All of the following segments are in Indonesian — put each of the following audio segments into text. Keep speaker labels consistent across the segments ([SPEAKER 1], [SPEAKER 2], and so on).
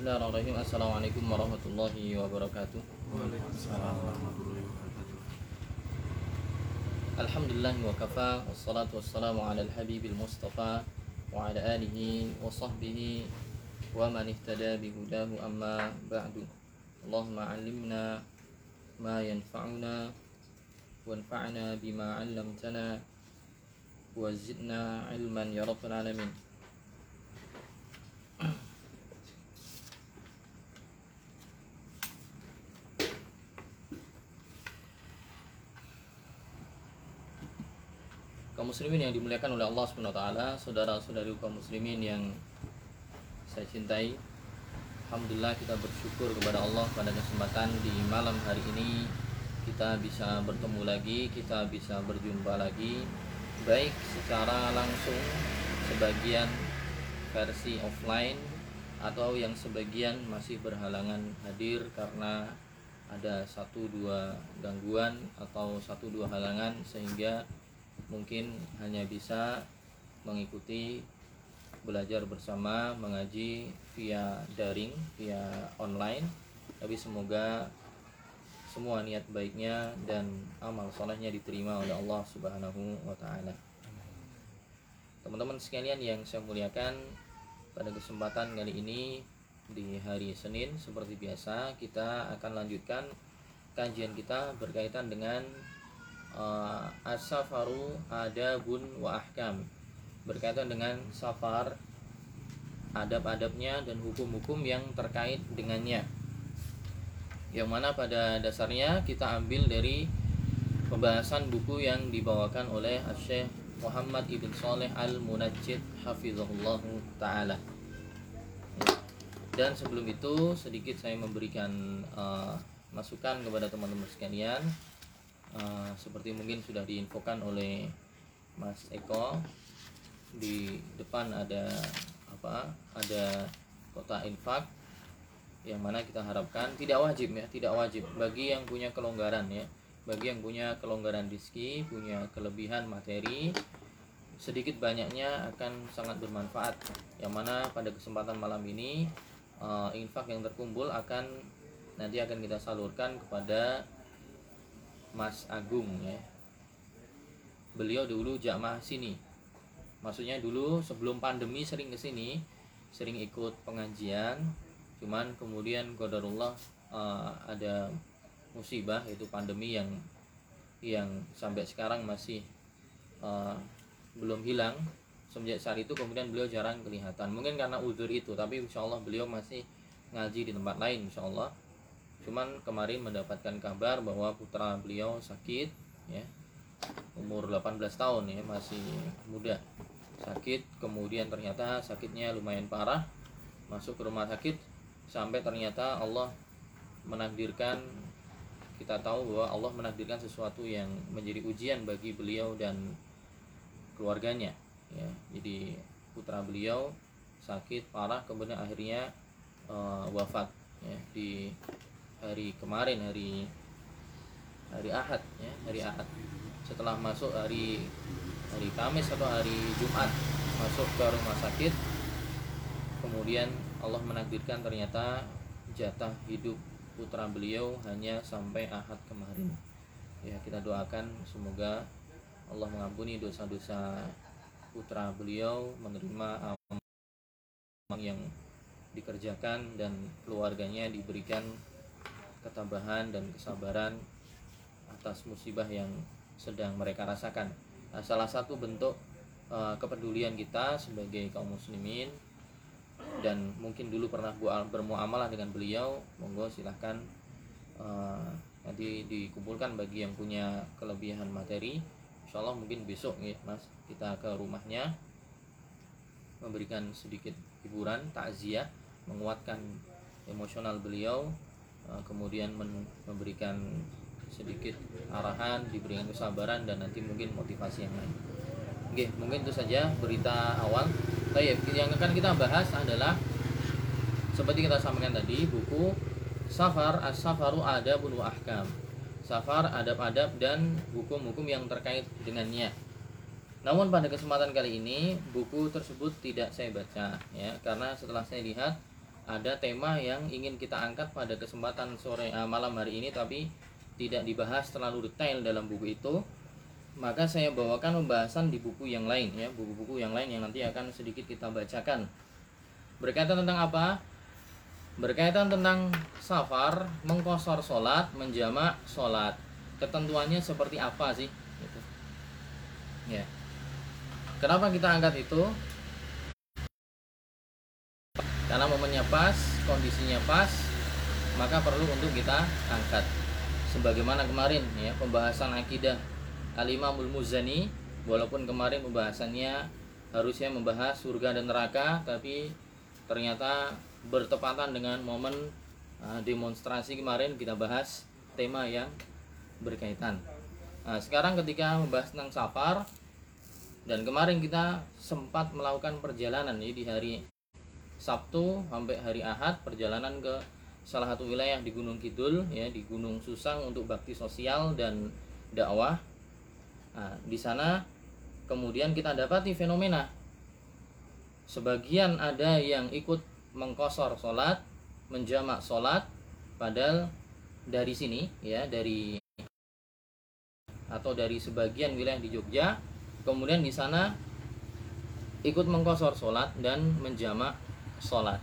[SPEAKER 1] Bismillahirrahmanirrahim Assalamualaikum warahmatullahi wabarakatuh
[SPEAKER 2] Waalaikumsalam warahmatullahi wabarakatuh.
[SPEAKER 1] Alhamdulillah wa kafa Wassalatu wassalamu ala al-habibil mustafa Wa ala alihi wa sahbihi Wa man ihtada bihudahu amma ba'du Allahumma alimna ma yanfa'una Wanfa'na bima 'allamtana Wa zidna ilman ya rabbal alamin kaum muslimin yang dimuliakan oleh Allah Subhanahu wa taala, saudara-saudari kaum muslimin yang saya cintai. Alhamdulillah kita bersyukur kepada Allah pada kesempatan di malam hari ini kita bisa bertemu lagi, kita bisa berjumpa lagi baik secara langsung sebagian versi offline atau yang sebagian masih berhalangan hadir karena ada satu dua gangguan atau satu dua halangan sehingga mungkin hanya bisa mengikuti belajar bersama mengaji via daring via online tapi semoga semua niat baiknya dan amal solehnya diterima oleh Allah Subhanahu wa taala. Teman-teman sekalian yang saya muliakan, pada kesempatan kali ini di hari Senin seperti biasa kita akan lanjutkan kajian kita berkaitan dengan uh, as-safaru adabun wa berkaitan dengan safar adab-adabnya dan hukum-hukum yang terkait dengannya. Yang mana pada dasarnya kita ambil dari pembahasan buku yang dibawakan oleh Syekh Muhammad Ibn Saleh Al-Munajjid Hafizahullah Ta'ala. Dan sebelum itu sedikit saya memberikan uh, masukan kepada teman-teman sekalian uh, seperti mungkin sudah diinfokan oleh Mas Eko di depan ada apa ada kota infak yang mana kita harapkan tidak wajib ya tidak wajib. Bagi yang punya kelonggaran ya bagi yang punya kelonggaran rezeki punya kelebihan materi sedikit banyaknya akan sangat bermanfaat. Yang mana pada kesempatan malam ini uh, infak yang terkumpul akan nanti akan kita salurkan kepada Mas Agung ya. Beliau dulu jamaah sini. Maksudnya dulu sebelum pandemi sering ke sini sering ikut pengajian. Cuman kemudian qadarullah uh, ada musibah yaitu pandemi yang yang sampai sekarang masih uh, belum hilang. Semenjak saat itu kemudian beliau jarang kelihatan. Mungkin karena uzur itu tapi insya Allah beliau masih ngaji di tempat lain insya Allah cuman kemarin mendapatkan kabar bahwa putra beliau sakit ya. Umur 18 tahun ya masih muda. Sakit kemudian ternyata sakitnya lumayan parah. Masuk ke rumah sakit sampai ternyata Allah menakdirkan kita tahu bahwa Allah menakdirkan sesuatu yang menjadi ujian bagi beliau dan keluarganya ya. Jadi putra beliau sakit parah kemudian akhirnya uh, wafat ya di hari kemarin hari hari Ahad ya hari Ahad. Setelah masuk hari hari Kamis atau hari Jumat masuk ke rumah sakit kemudian Allah menakdirkan ternyata jatah hidup putra beliau hanya sampai ahad kemarin. Ya kita doakan semoga Allah mengampuni dosa-dosa putra beliau menerima amal yang dikerjakan dan keluarganya diberikan ketabahan dan kesabaran atas musibah yang sedang mereka rasakan. Nah, salah satu bentuk uh, kepedulian kita sebagai kaum muslimin dan mungkin dulu pernah bermuamalah dengan beliau monggo silahkan uh, nanti dikumpulkan bagi yang punya kelebihan materi. Insya Allah mungkin besok ya mas kita ke rumahnya memberikan sedikit hiburan takziah menguatkan emosional beliau kemudian memberikan sedikit arahan diberikan kesabaran dan nanti mungkin motivasi yang lain Oke, mungkin itu saja berita awal. Baik, yang akan kita bahas adalah seperti kita sampaikan tadi buku Safar As-Safaru Adabun wa Ahkam. Safar adab-adab dan hukum-hukum yang terkait dengannya. Namun pada kesempatan kali ini buku tersebut tidak saya baca ya karena setelah saya lihat ada tema yang ingin kita angkat pada kesempatan sore uh, malam hari ini tapi tidak dibahas terlalu detail dalam buku itu. Maka saya bawakan pembahasan di buku yang lain ya buku-buku yang lain yang nanti akan sedikit kita bacakan. Berkaitan tentang apa? Berkaitan tentang safar mengkosor sholat menjamak sholat. Ketentuannya seperti apa sih? Gitu. ya. Kenapa kita angkat itu karena momennya pas kondisinya pas maka perlu untuk kita angkat. Sebagaimana kemarin ya pembahasan akidah Al-Imamul Muzani walaupun kemarin pembahasannya harusnya membahas surga dan neraka tapi ternyata bertepatan dengan momen uh, demonstrasi kemarin kita bahas tema yang berkaitan. Nah, sekarang ketika membahas tentang safar dan kemarin kita sempat melakukan perjalanan ya, di hari Sabtu sampai hari Ahad perjalanan ke salah satu wilayah di Gunung Kidul ya di Gunung Susang untuk bakti sosial dan dakwah. Nah, di sana kemudian kita dapati fenomena sebagian ada yang ikut mengkosor sholat, menjamak sholat, padahal dari sini ya dari atau dari sebagian wilayah di Jogja, kemudian di sana ikut mengkosor sholat dan menjamak sholat.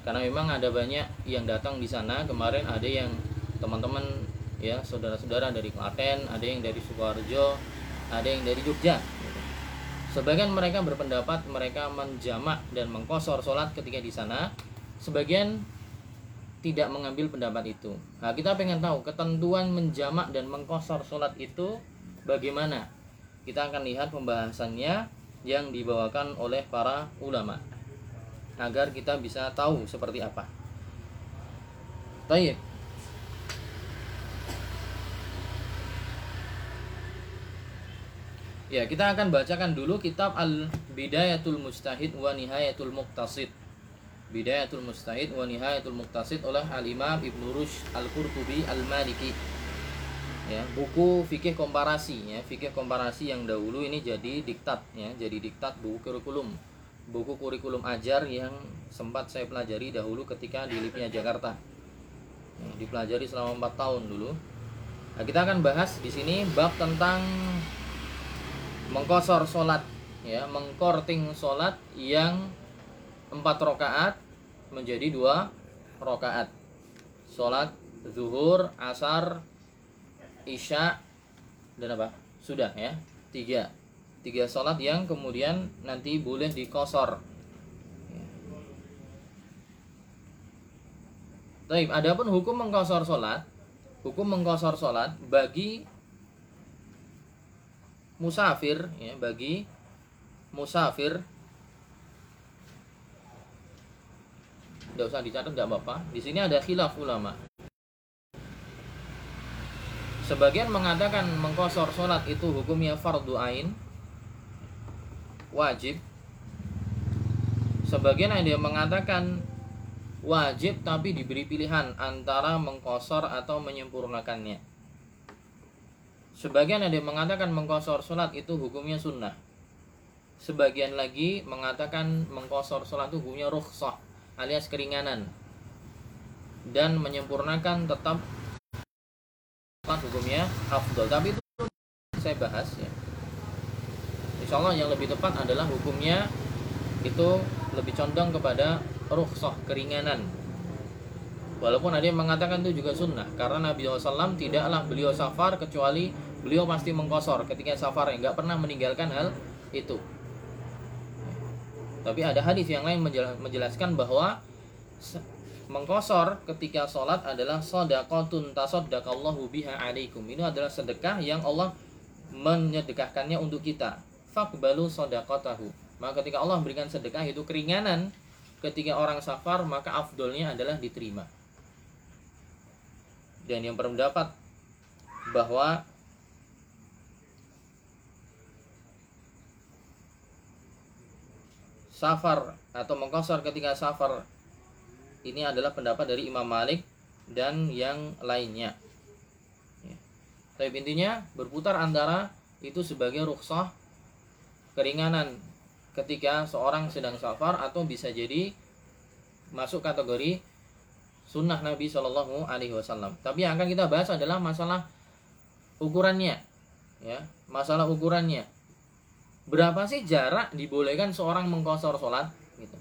[SPEAKER 1] Karena memang ada banyak yang datang di sana. Kemarin ada yang teman-teman ya saudara-saudara dari Klaten ada yang dari Sukoharjo ada yang dari Jogja. Sebagian mereka berpendapat mereka menjamak dan mengkosor sholat ketika di sana. Sebagian tidak mengambil pendapat itu. Nah kita pengen tahu ketentuan menjamak dan mengkosor sholat itu bagaimana? Kita akan lihat pembahasannya yang dibawakan oleh para ulama agar kita bisa tahu seperti apa. Baik. Ya, kita akan bacakan dulu kitab Al-Bidayatul Mustahid wa Nihayatul Muqtasid. Bidayatul Mustahid wa Nihayatul Muqtasid oleh Al-Imam Ibnu Rushd Al-Qurtubi Al-Maliki. Ya, buku fikih komparasi ya, fikih komparasi yang dahulu ini jadi diktat ya, jadi diktat buku kurikulum buku kurikulum ajar yang sempat saya pelajari dahulu ketika di LIPnya Jakarta. dipelajari selama 4 tahun dulu. Nah, kita akan bahas di sini bab tentang mengkosor sholat ya, mengkorting sholat yang empat rokaat menjadi dua rokaat. Sholat zuhur, asar, isya dan apa? Sudah ya, tiga tiga sholat yang kemudian nanti boleh dikosor. Baik, adapun hukum mengkosor sholat, hukum mengkosor sholat bagi musafir, ya, bagi musafir, tidak usah dicatat nggak apa-apa. Di sini ada khilaf ulama. Sebagian mengatakan mengkosor sholat itu hukumnya fardu ain, wajib. Sebagian ada yang mengatakan wajib tapi diberi pilihan antara mengkosor atau menyempurnakannya. Sebagian ada yang mengatakan mengkosor sholat itu hukumnya sunnah. Sebagian lagi mengatakan mengkosor sholat itu hukumnya rukhsah alias keringanan. Dan menyempurnakan tetap hukumnya afdol. Tapi itu saya bahas ya insya Allah yang lebih tepat adalah hukumnya itu lebih condong kepada rukhsah keringanan. Walaupun ada yang mengatakan itu juga sunnah karena Nabi SAW tidaklah beliau safar kecuali beliau pasti mengkosor ketika safar yang nggak pernah meninggalkan hal itu. Tapi ada hadis yang lain menjelaskan bahwa mengkosor ketika sholat adalah sodakotun tasodakallahu biha alaikum. Ini adalah sedekah yang Allah menyedekahkannya untuk kita fakbalu sodakotahu maka ketika Allah memberikan sedekah itu keringanan ketika orang safar maka afdolnya adalah diterima dan yang berpendapat bahwa safar atau mengkosor ketika safar ini adalah pendapat dari Imam Malik dan yang lainnya. Ya. Tapi intinya berputar antara itu sebagai rukhsah keringanan ketika seorang sedang safar atau bisa jadi masuk kategori sunnah Nabi Shallallahu Alaihi Wasallam. Tapi yang akan kita bahas adalah masalah ukurannya, ya, masalah ukurannya. Berapa sih jarak dibolehkan seorang mengkosor sholat? Gitu.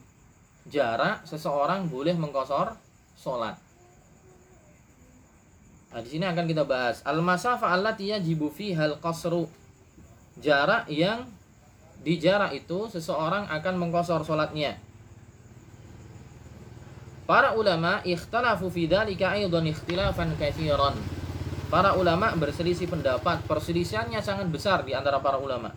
[SPEAKER 1] Jarak seseorang boleh mengkosor sholat. Nah, di sini akan kita bahas al-masafa allati yajibu fiha al-qasru. Jarak yang di jarak itu seseorang akan mengkosor sholatnya. Para ulama ikhtalafu fi dzalika aidan ikhtilafan katsiran. Para ulama berselisih pendapat, perselisihannya sangat besar di antara para ulama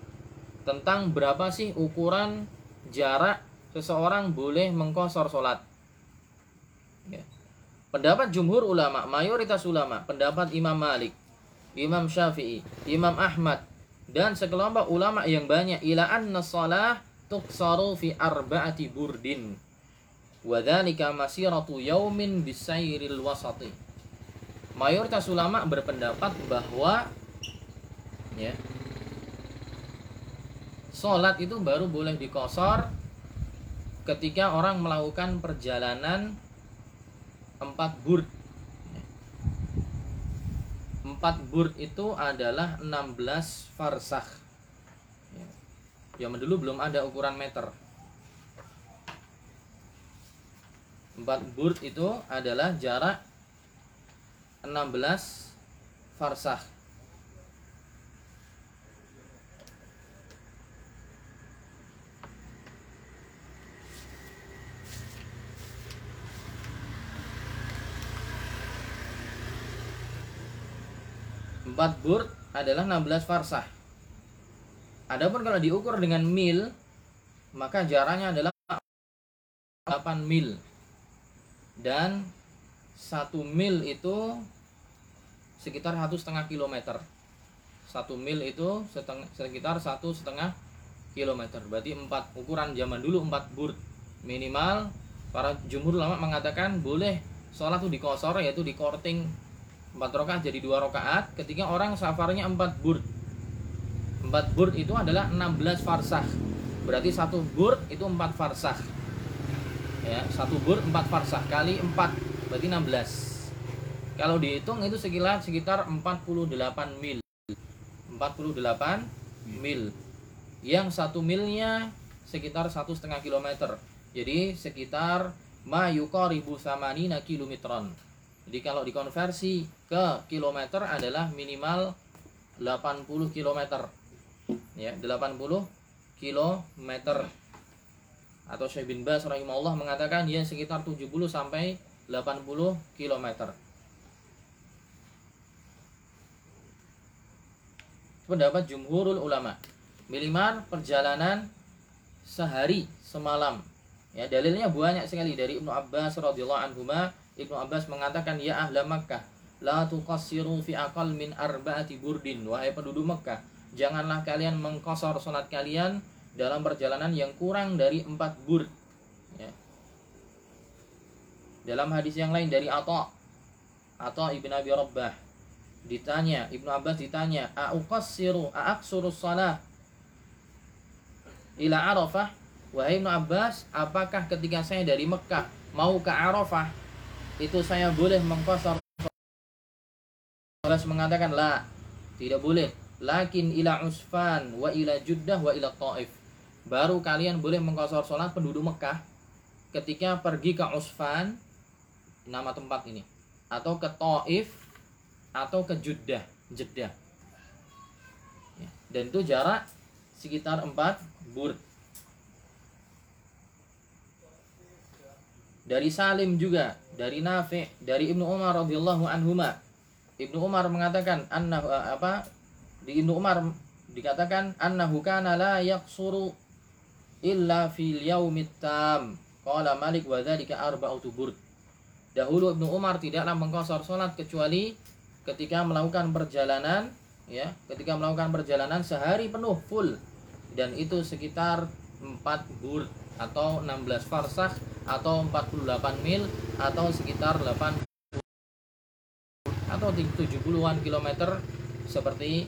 [SPEAKER 1] tentang berapa sih ukuran jarak seseorang boleh mengkosor sholat. Ya. Pendapat jumhur ulama, mayoritas ulama, pendapat Imam Malik, Imam Syafi'i, Imam Ahmad, dan sekelompok ulama yang banyak ila anna shalah tuqsaru fi arba'ati burdin Wadhalika masiratu yaumin bisairil wasati. Mayoritas ulama berpendapat bahwa ya Sholat itu baru boleh dikosor ketika orang melakukan perjalanan empat burd. Empat burd itu adalah 16 farsah. Ya. Zaman dulu belum ada ukuran meter. 4 burd itu adalah jarak 16 farsah. Empat burd adalah 16 farsah. Adapun kalau diukur dengan mil, maka jaraknya adalah 8 mil. Dan satu mil itu sekitar satu setengah kilometer. Satu mil itu sekitar satu setengah kilometer. Berarti empat ukuran zaman dulu empat burd minimal para jumhur lama mengatakan boleh sholat itu dikosor yaitu di korting empat rakaat jadi dua rakaat. Ketika orang safarnya empat burd empat burd itu adalah 16 farsah berarti satu burd itu empat farsah ya satu bur empat farsah kali empat berarti 16 kalau dihitung itu sekitar sekitar 48 mil. 48 mil. Yang satu milnya sekitar satu setengah kilometer. Jadi sekitar mayuko ribu samanina kilometron jadi kalau dikonversi ke kilometer adalah minimal 80 kilometer ya 80 kilometer atau Syekh bin Bas rahimahullah mengatakan dia sekitar 70 sampai 80 km. Pendapat jumhurul ulama. Minimal perjalanan sehari semalam. Ya, dalilnya banyak sekali dari Ibnu Abbas radhiyallahu anhu. Ibnu Abbas mengatakan ya ahla Makkah la tuqassiru fi aqal min arba'ati burdin. Wahai penduduk Makkah janganlah kalian mengkosor salat kalian dalam perjalanan yang kurang dari empat bur. Ya. dalam hadis yang lain dari Atta atau Ibn Abi Rabbah ditanya Ibnu Abbas ditanya a'uqassiru a'aksuru salah ila Arafah? Wahai Ibnu Abbas apakah ketika saya dari Mekah mau ke Arafah itu saya boleh mengkosor. Abbas mengatakan la. Tidak boleh. Lakin ila Usfan wa ila Juddah wa ila Taif. Baru kalian boleh mengkosor sholat penduduk Mekah ketika pergi ke Usfan nama tempat ini atau ke Taif atau ke Jeddah Jeddah. Ya, dan itu jarak sekitar 4 bur dari Salim juga dari Nafi dari Ibnu Umar radhiyallahu anhuma Ibnu Umar mengatakan anna apa di Ibnu Umar dikatakan annahu kana la yaqsuru illa fil yaumit tam. Qala Malik wa dzalika arba'atu burd. Dahulu Ibnu Umar tidaklah mengkosor salat kecuali ketika melakukan perjalanan ya, ketika melakukan perjalanan sehari penuh full dan itu sekitar 4 burd atau 16 farsah atau 48 mil atau sekitar 8 atau 70-an kilometer seperti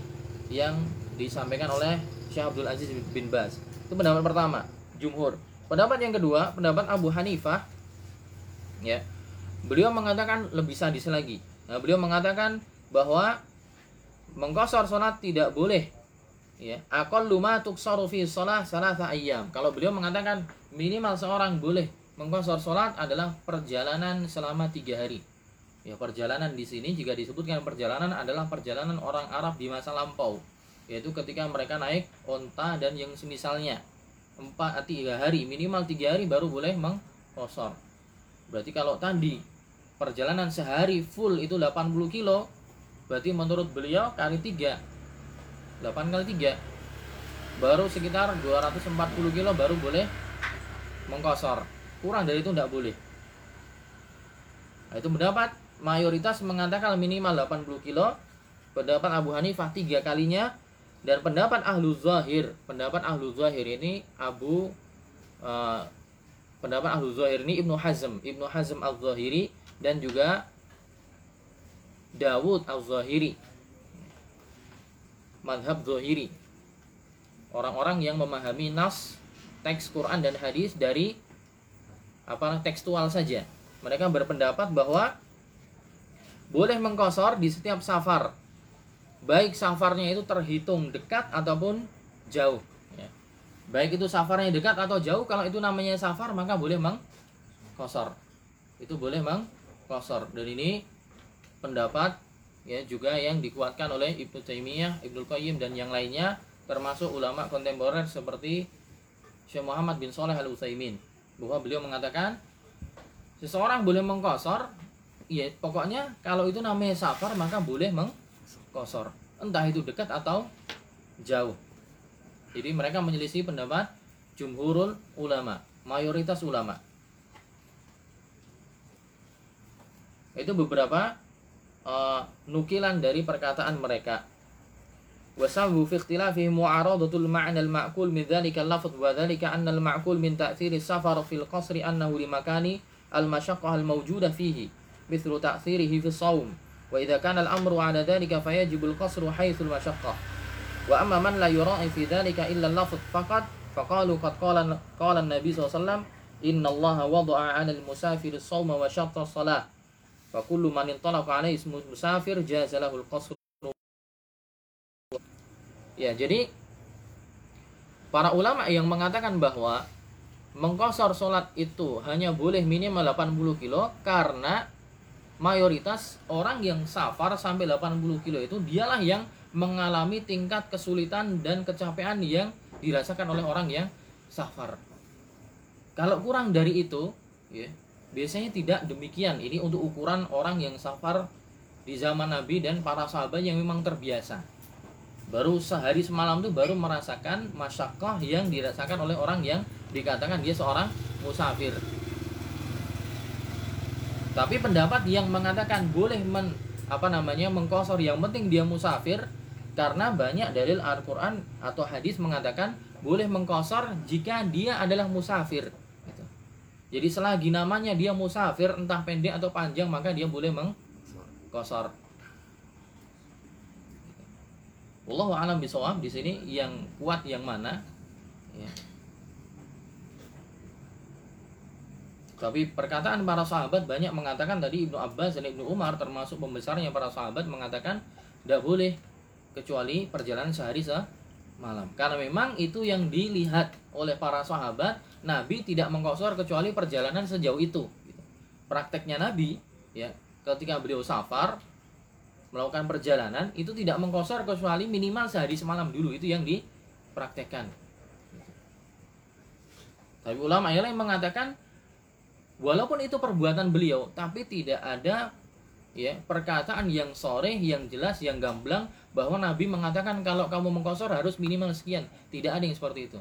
[SPEAKER 1] yang disampaikan oleh Syekh Abdul Aziz bin Baz. Itu pendapat pertama, jumhur. Pendapat yang kedua, pendapat Abu Hanifah ya beliau mengatakan lebih sadis lagi nah, beliau mengatakan bahwa mengkosor sholat tidak boleh ya. Akal luma tuksaru fi sholat salah ayam kalau beliau mengatakan minimal seorang boleh mengkosor sholat adalah perjalanan selama tiga hari. Ya perjalanan di sini jika disebutkan perjalanan adalah perjalanan orang Arab di masa lampau yaitu ketika mereka naik onta dan yang semisalnya. Empat tiga hari minimal tiga hari baru boleh mengkosor. Berarti kalau tadi perjalanan sehari full itu 80 kilo berarti menurut beliau kali 3 8 kali 3 baru sekitar 240 kilo baru boleh mengkosor. Kurang dari itu tidak boleh. Nah, itu pendapat mayoritas mengatakan minimal 80 kilo. Pendapat Abu Hanifah tiga kalinya. Dan pendapat ahlu zahir pendapat ahlu zahir ini Abu uh, pendapat ahlu zahir ini Ibnu Hazm Ibnu Hazm al-Zahiri dan juga Dawud al-Zahiri madhab Zahiri. Orang-orang yang memahami nas teks Quran dan hadis dari apa tekstual saja. Mereka berpendapat bahwa boleh mengkosor di setiap safar. Baik safarnya itu terhitung dekat ataupun jauh ya. baik itu safarnya dekat atau jauh kalau itu namanya safar maka boleh mengkosor. Itu boleh mengkosor. Dan ini pendapat ya juga yang dikuatkan oleh Ibnu Taimiyah, Ibnu Qayyim dan yang lainnya termasuk ulama kontemporer seperti Syekh Muhammad bin Saleh Al Utsaimin bahwa beliau mengatakan seseorang boleh mengkosor ya pokoknya kalau itu namanya safar maka boleh mengkosor. Entah itu dekat atau jauh. Jadi mereka menyelisih pendapat jumhurul ulama mayoritas ulama. Itu beberapa uh, nukilan dari perkataan mereka. Wasabu fi ikhtilafi mu'aradatul ma'na al-ma'kul min dhalika al-lafz wa dhalika anna al-ma'kul min ta'thiri safar fil qasri annahu li makani al-mashaqqah al-mawjuda fihi mithlu ta'thirihi fi sawm wa idza kana al-amru 'ala dhalika fayajibu al-qasru haythu al-mashaqqah wa amma man la yura'i fi dhalika illa al-lafz faqat faqalu qad qala qala an-nabi sallallahu alaihi wasallam inna allaha wada'a 'ala al-musafir as-sawma wa syatta as-salah fa kullu man intalaqa alaihi ismu musafir jazalahul qasr ya jadi para ulama yang mengatakan bahwa mengkosor sholat itu hanya boleh minimal 80 kilo karena mayoritas orang yang safar sampai 80 kilo itu dialah yang mengalami tingkat kesulitan dan kecapean yang dirasakan oleh orang yang safar. Kalau kurang dari itu, ya, Biasanya tidak demikian. Ini untuk ukuran orang yang safar di zaman Nabi dan para sahabat yang memang terbiasa. Baru sehari semalam itu baru merasakan masyakoh yang dirasakan oleh orang yang dikatakan dia seorang musafir. Tapi pendapat yang mengatakan boleh men apa namanya mengkosor yang penting dia musafir karena banyak dalil Al-Qur'an atau hadis mengatakan boleh mengkosor jika dia adalah musafir jadi selagi namanya dia musafir entah pendek atau panjang maka dia boleh mengkosor. Allah alam bisawab di sini yang kuat yang mana? Ya. Tapi perkataan para sahabat banyak mengatakan tadi Ibnu Abbas dan Ibnu Umar termasuk pembesarnya para sahabat mengatakan tidak boleh kecuali perjalanan sehari semalam. Karena memang itu yang dilihat oleh para sahabat Nabi tidak mengkosor kecuali perjalanan sejauh itu. Prakteknya Nabi, ya, ketika beliau safar melakukan perjalanan itu tidak mengkosor kecuali minimal sehari semalam dulu itu yang dipraktekkan. Tapi ulama yang mengatakan walaupun itu perbuatan beliau, tapi tidak ada ya perkataan yang sore, yang jelas, yang gamblang bahwa Nabi mengatakan kalau kamu mengkosor harus minimal sekian. Tidak ada yang seperti itu.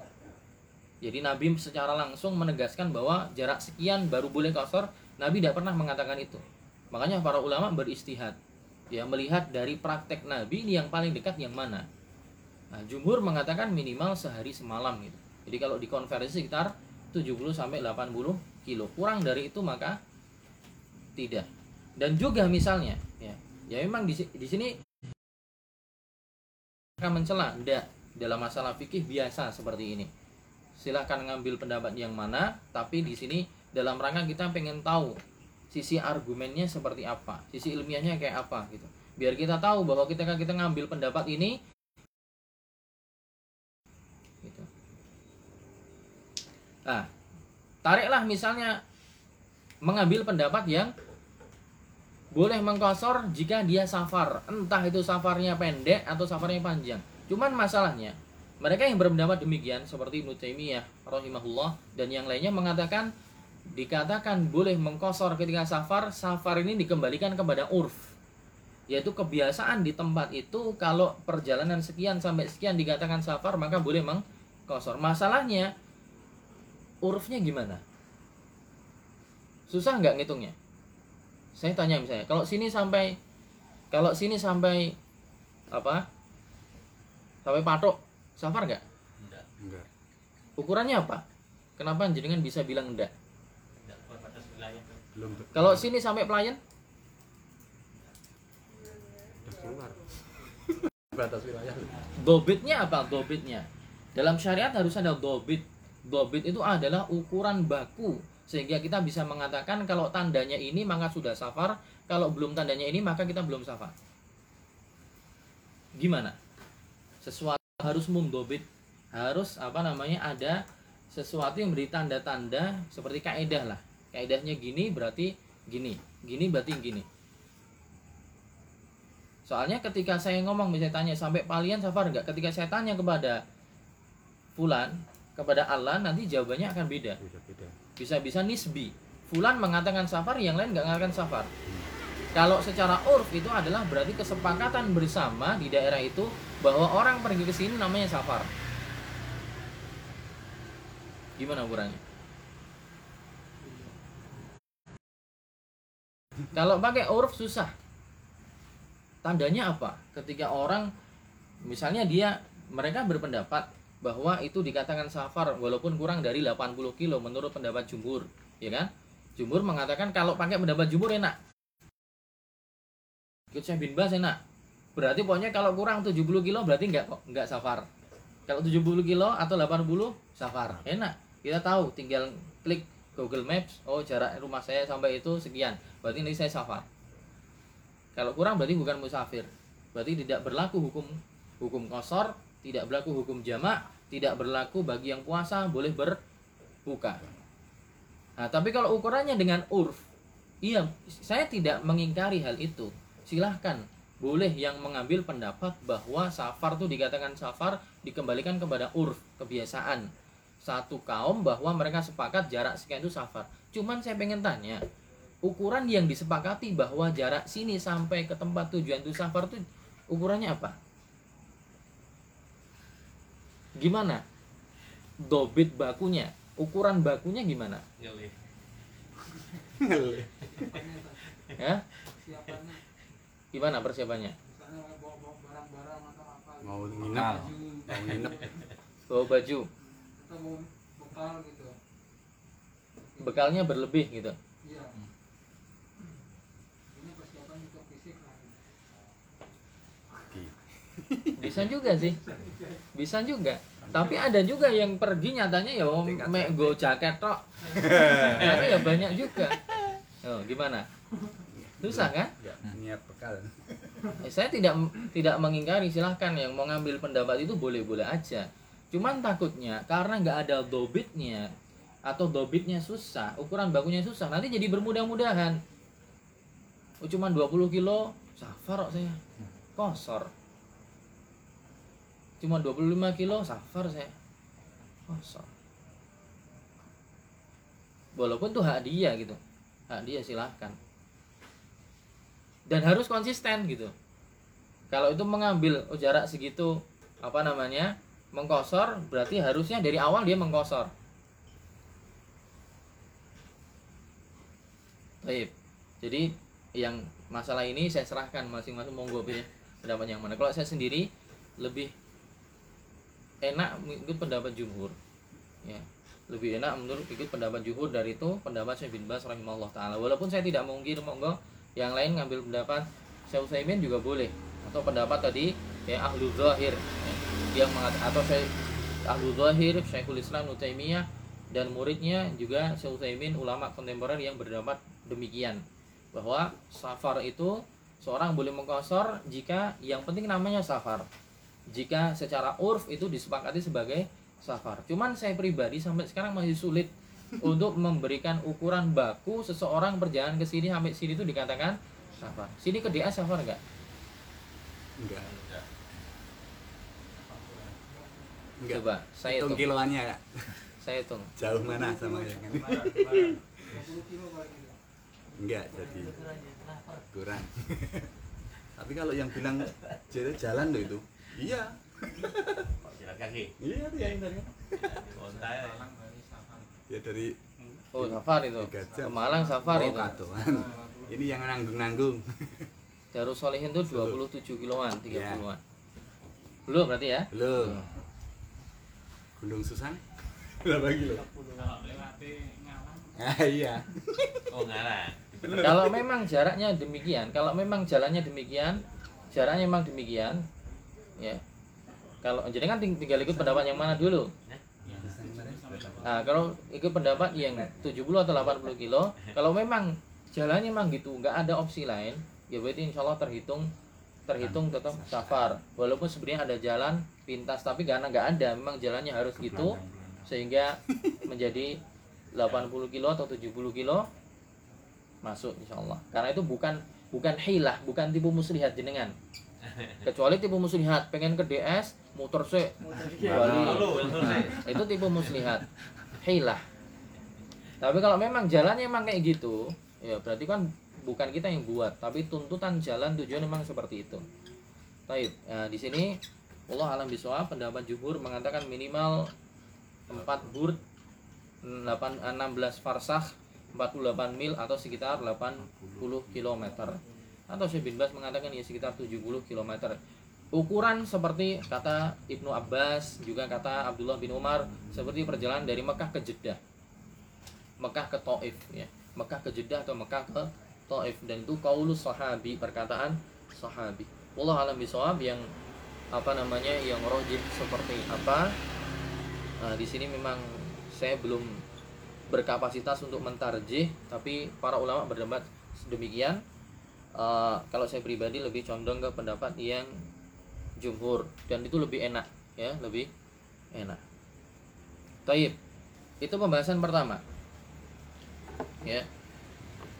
[SPEAKER 1] Jadi Nabi secara langsung menegaskan bahwa jarak sekian baru boleh kosor. Nabi tidak pernah mengatakan itu. Makanya para ulama beristihad. Ya, melihat dari praktek Nabi ini yang paling dekat yang mana. Nah, jumhur mengatakan minimal sehari semalam gitu. Jadi kalau dikonversi sekitar 70 sampai 80 kilo. Kurang dari itu maka tidak. Dan juga misalnya ya, ya memang di, di sini akan mencela tidak dalam masalah fikih biasa seperti ini silahkan ngambil pendapat yang mana tapi di sini dalam rangka kita pengen tahu sisi argumennya seperti apa sisi ilmiahnya kayak apa gitu. Biar kita tahu bahwa ketika kita ngambil pendapat ini gitu. nah tariklah misalnya mengambil pendapat yang boleh mengkosor jika dia safar. Entah itu safarnya pendek atau safarnya panjang. Cuman masalahnya mereka yang berpendapat demikian seperti Ibnu Taimiyah rahimahullah dan yang lainnya mengatakan dikatakan boleh mengkosor ketika safar safar ini dikembalikan kepada urf yaitu kebiasaan di tempat itu kalau perjalanan sekian sampai sekian dikatakan safar maka boleh mengkosor. Masalahnya urufnya gimana? Susah nggak ngitungnya? Saya tanya misalnya kalau sini sampai kalau sini sampai apa? Sampai patok safar nggak?
[SPEAKER 2] Enggak.
[SPEAKER 1] ukurannya apa? Kenapa jenengan bisa bilang enggak?
[SPEAKER 3] Tidak keluar batas wilayah
[SPEAKER 2] Belum
[SPEAKER 1] kalau sini sampai pelayan?
[SPEAKER 2] Udah keluar. Batas wilayah.
[SPEAKER 1] dobitnya apa dobitnya? Dalam syariat harus ada dobit. Dobit itu adalah ukuran baku. Sehingga kita bisa mengatakan kalau tandanya ini maka sudah safar. Kalau belum tandanya ini maka kita belum safar. Gimana? Sesuatu harus mumdobit harus apa namanya ada sesuatu yang beri tanda-tanda seperti kaidah lah. Kaidahnya gini berarti gini. Gini berarti gini. Soalnya ketika saya ngomong misalnya tanya sampai palian safar enggak ketika saya tanya kepada fulan kepada Allah nanti jawabannya akan beda. Bisa-bisa nisbi. Fulan mengatakan safar yang lain nggak mengatakan safar. Kalau secara urf itu adalah berarti kesepakatan bersama di daerah itu bahwa orang pergi ke sini namanya safar. Gimana ukurannya? Kalau pakai urf susah. Tandanya apa? Ketika orang misalnya dia mereka berpendapat bahwa itu dikatakan safar walaupun kurang dari 80 kilo menurut pendapat jumhur ya kan? Jumhur mengatakan kalau pakai pendapat jumhur enak. Ikut saya bin Bas enak berarti pokoknya kalau kurang 70 kilo berarti enggak kok enggak safar. Kalau 70 kilo atau 80 safar. Enak. Kita tahu tinggal klik Google Maps oh jarak rumah saya sampai itu sekian berarti ini saya safar. Kalau kurang berarti bukan musafir. Berarti tidak berlaku hukum hukum kosor tidak berlaku hukum jamak tidak berlaku bagi yang puasa boleh berbuka. Nah tapi kalau ukurannya dengan urf iya saya tidak mengingkari hal itu. Silahkan boleh yang mengambil pendapat bahwa safar itu dikatakan safar dikembalikan kepada urf kebiasaan. Satu kaum bahwa mereka sepakat jarak sekian itu safar. Cuman saya pengen tanya ukuran yang disepakati bahwa jarak sini sampai ke tempat tujuan itu safar itu ukurannya apa? Gimana? Dobit bakunya ukuran bakunya gimana? Ya gimana persiapannya.
[SPEAKER 2] Mau nginep,
[SPEAKER 4] baju
[SPEAKER 2] mau nginep.
[SPEAKER 1] bawa baju?
[SPEAKER 4] Atau mau bekal gitu.
[SPEAKER 1] Bekalnya berlebih gitu?
[SPEAKER 4] Iya. Ini persiapan untuk fisik lah.
[SPEAKER 1] Bisa juga sih. Bisa juga. Tapi ada juga yang pergi nyatanya ya om mek go jaket tok. Tapi ya banyak juga. Oh gimana susah kan?
[SPEAKER 2] Ya, niat bekal.
[SPEAKER 1] Eh, saya tidak tidak mengingkari silahkan. Yang mau ngambil pendapat itu boleh boleh aja. Cuman takutnya karena nggak ada dobitnya atau dobitnya susah ukuran bakunya susah nanti jadi bermudah-mudahan. Oh, cuman 20 kilo safar kok saya. Kosor. Cuma 25 kilo safar saya. Kosor. Walaupun tuh hak dia gitu. Hak dia silahkan dan harus konsisten gitu kalau itu mengambil oh, jarak segitu apa namanya mengkosor berarti harusnya dari awal dia mengkosor Baik. Jadi yang masalah ini saya serahkan masing-masing monggo pilih pendapat yang mana. Kalau saya sendiri lebih enak ikut pendapat jumhur. Ya. Lebih enak menurut ikut pendapat jumhur dari itu pendapat Syekh bin Bas rahimahullah taala. Walaupun saya tidak mungkin monggo yang lain ngambil pendapat Syekh Utsaimin juga boleh. Atau pendapat tadi ya ahlu zahir. Ya, yang mengatakan atau saya ahlu zahir Syekhul Islam Ibnu Taimiyah dan muridnya juga Syekh Utsaimin ulama kontemporer yang berpendapat demikian. Bahwa safar itu seorang boleh mengkosor jika yang penting namanya safar. Jika secara urf itu disepakati sebagai safar. Cuman saya pribadi sampai sekarang masih sulit untuk memberikan ukuran baku seseorang berjalan ke sini sampai sini itu dikatakan safar sini ke DA safar enggak.
[SPEAKER 2] Enggak. Enggak.
[SPEAKER 1] Coba saya
[SPEAKER 2] hitung
[SPEAKER 1] hitung.
[SPEAKER 2] kiloannya ya.
[SPEAKER 1] Saya hitung.
[SPEAKER 2] Jauh mana sama yang ini?
[SPEAKER 4] 20 kilo kali
[SPEAKER 2] enggak jadi kurang. Tapi kalau yang bilang jalan jalan loh itu iya.
[SPEAKER 3] Kok jalan kaki?
[SPEAKER 2] iya dia yang dari Dia dari
[SPEAKER 1] oh safar itu. Ke Malang safar
[SPEAKER 2] oh,
[SPEAKER 1] itu.
[SPEAKER 2] ini yang nanggung nanggung
[SPEAKER 1] Darus Solihin itu 27 kiloan 30
[SPEAKER 2] Iya.
[SPEAKER 1] an belum berarti ya?
[SPEAKER 2] Belum. Gunung susang? Berapa kilo ah iya.
[SPEAKER 3] Oh ngalah.
[SPEAKER 1] kalau memang jaraknya demikian kalau memang jalannya demikian jaraknya memang demikian ya. Kalau jadi kan ting- tinggal ikut pendapat yang mana dulu nah kalau ikut pendapat yang 70 atau 80 kilo kalau memang jalannya memang gitu nggak ada opsi lain ya berarti insya Allah terhitung terhitung tetap safar. Walaupun sebenarnya ada jalan pintas tapi karena nggak ada memang jalannya harus gitu sehingga menjadi 80 kilo atau 70 kilo masuk insya Allah. Karena itu bukan bukan hilah bukan tipu muslihat jenengan kecuali tipu muslihat pengen ke DS muter sih. Bali
[SPEAKER 3] Lalu selesai.
[SPEAKER 1] itu tipu muslihat. Hilah. Tapi kalau memang jalannya emang kayak gitu ya berarti kan bukan kita yang buat tapi tuntutan jalan tujuan memang seperti itu. Taib nah, di sini Allah alam biswa pendapat jumhur mengatakan minimal 4 bur 8, 16 farsah 48 mil atau sekitar 80 km atau Syekh bin Bas mengatakan ya sekitar 70 km ukuran seperti kata Ibnu Abbas juga kata Abdullah bin Umar seperti perjalanan dari Mekah ke Jeddah. Mekah ke Taif ya. Mekah ke Jeddah atau Mekah ke Taif. Dan itu kaulus sahabi perkataan sahabi. Allah alam bisawab yang apa namanya yang rojih seperti apa. Nah, di sini memang saya belum berkapasitas untuk mentarjih tapi para ulama berdebat demikian Eh, kalau saya pribadi lebih condong ke pendapat yang jumhur. Dan itu lebih enak ya lebih enak. Taib. Itu pembahasan pertama. Ya.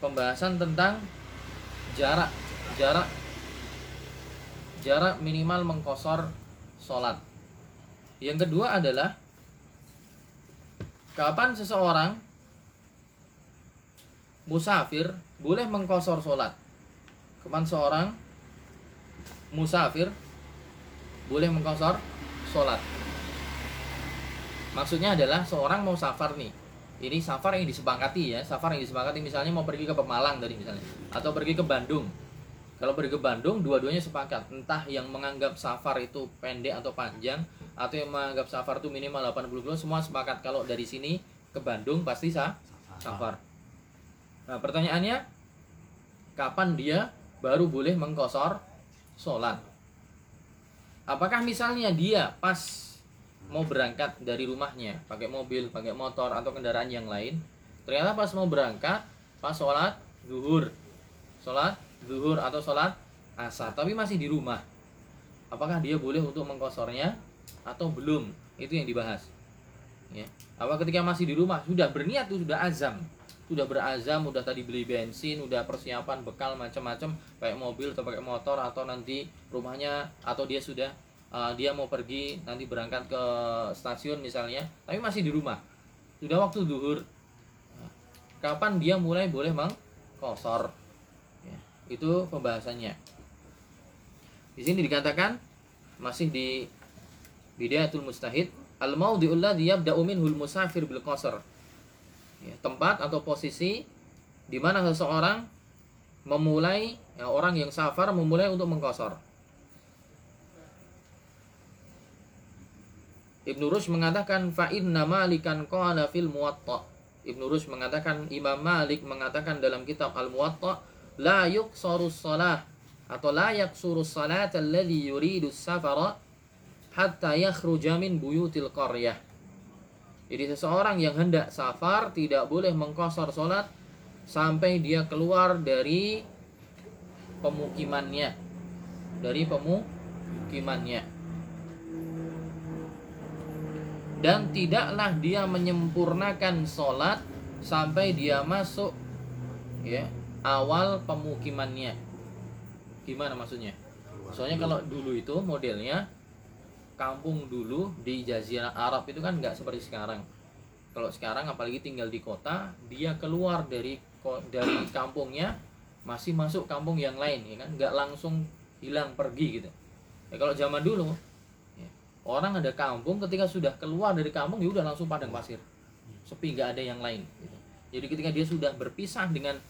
[SPEAKER 1] Pembahasan tentang jarak jarak jarak minimal mengkosor sholat. Yang kedua adalah kapan seseorang musafir boleh mengkosor sholat kapan seorang musafir boleh mengkosor sholat. Maksudnya adalah seorang mau safar nih. Ini safar yang disepakati ya safar yang disepakati. Misalnya mau pergi ke Pemalang tadi misalnya atau pergi ke Bandung. Kalau pergi ke Bandung dua-duanya sepakat. Entah yang menganggap safar itu pendek atau panjang atau yang menganggap safar itu minimal 80 kilo semua sepakat. Kalau dari sini ke Bandung pasti sah safar. Nah pertanyaannya kapan dia baru boleh mengkosor sholat. Apakah misalnya dia pas mau berangkat dari rumahnya pakai mobil pakai motor atau kendaraan yang lain ternyata pas mau berangkat pas sholat zuhur. Sholat zuhur atau sholat asar tapi masih di rumah. Apakah dia boleh untuk mengkosornya atau belum? Itu yang dibahas. Ya. Apa ketika masih di rumah sudah berniat sudah azam sudah berazam udah tadi beli bensin udah persiapan bekal macam-macam kayak mobil atau pakai motor atau nanti rumahnya atau dia sudah uh, dia mau pergi nanti berangkat ke stasiun misalnya tapi masih di rumah. Sudah waktu zuhur Nah, kapan dia mulai boleh mengkosor? Ya, itu pembahasannya. Di sini dikatakan masih di bidayatul mustahid al maudhi'ul ladzi yabda'u minhul musafir bil qasr Ya, tempat atau posisi di mana seseorang memulai ya, orang yang safar memulai untuk mengkosor Ibnu Rushd mengatakan fa inna malikan qala fil muwatta. Ibnu Rushd mengatakan Imam Malik mengatakan dalam kitab Al Muwatta la yuqsaru shalah atau la yaqsuru salat alladhi yuridu safara hatta yakhruja min buyutil qaryah. Jadi seseorang yang hendak safar tidak boleh mengkosor salat sampai dia keluar dari pemukimannya. Dari pemukimannya. Dan tidaklah dia menyempurnakan sholat sampai dia masuk ya awal pemukimannya. Gimana maksudnya? Soalnya kalau dulu itu modelnya kampung dulu di Jazirah Arab itu kan nggak seperti sekarang. Kalau sekarang apalagi tinggal di kota dia keluar dari dari kampungnya masih masuk kampung yang lain ya kan? Nggak langsung hilang pergi gitu. Ya kalau zaman dulu ya, orang ada kampung ketika sudah keluar dari kampung ya udah langsung padang pasir. Sepi nggak ada yang lain gitu. jadi ketika dia sudah berpisah dengan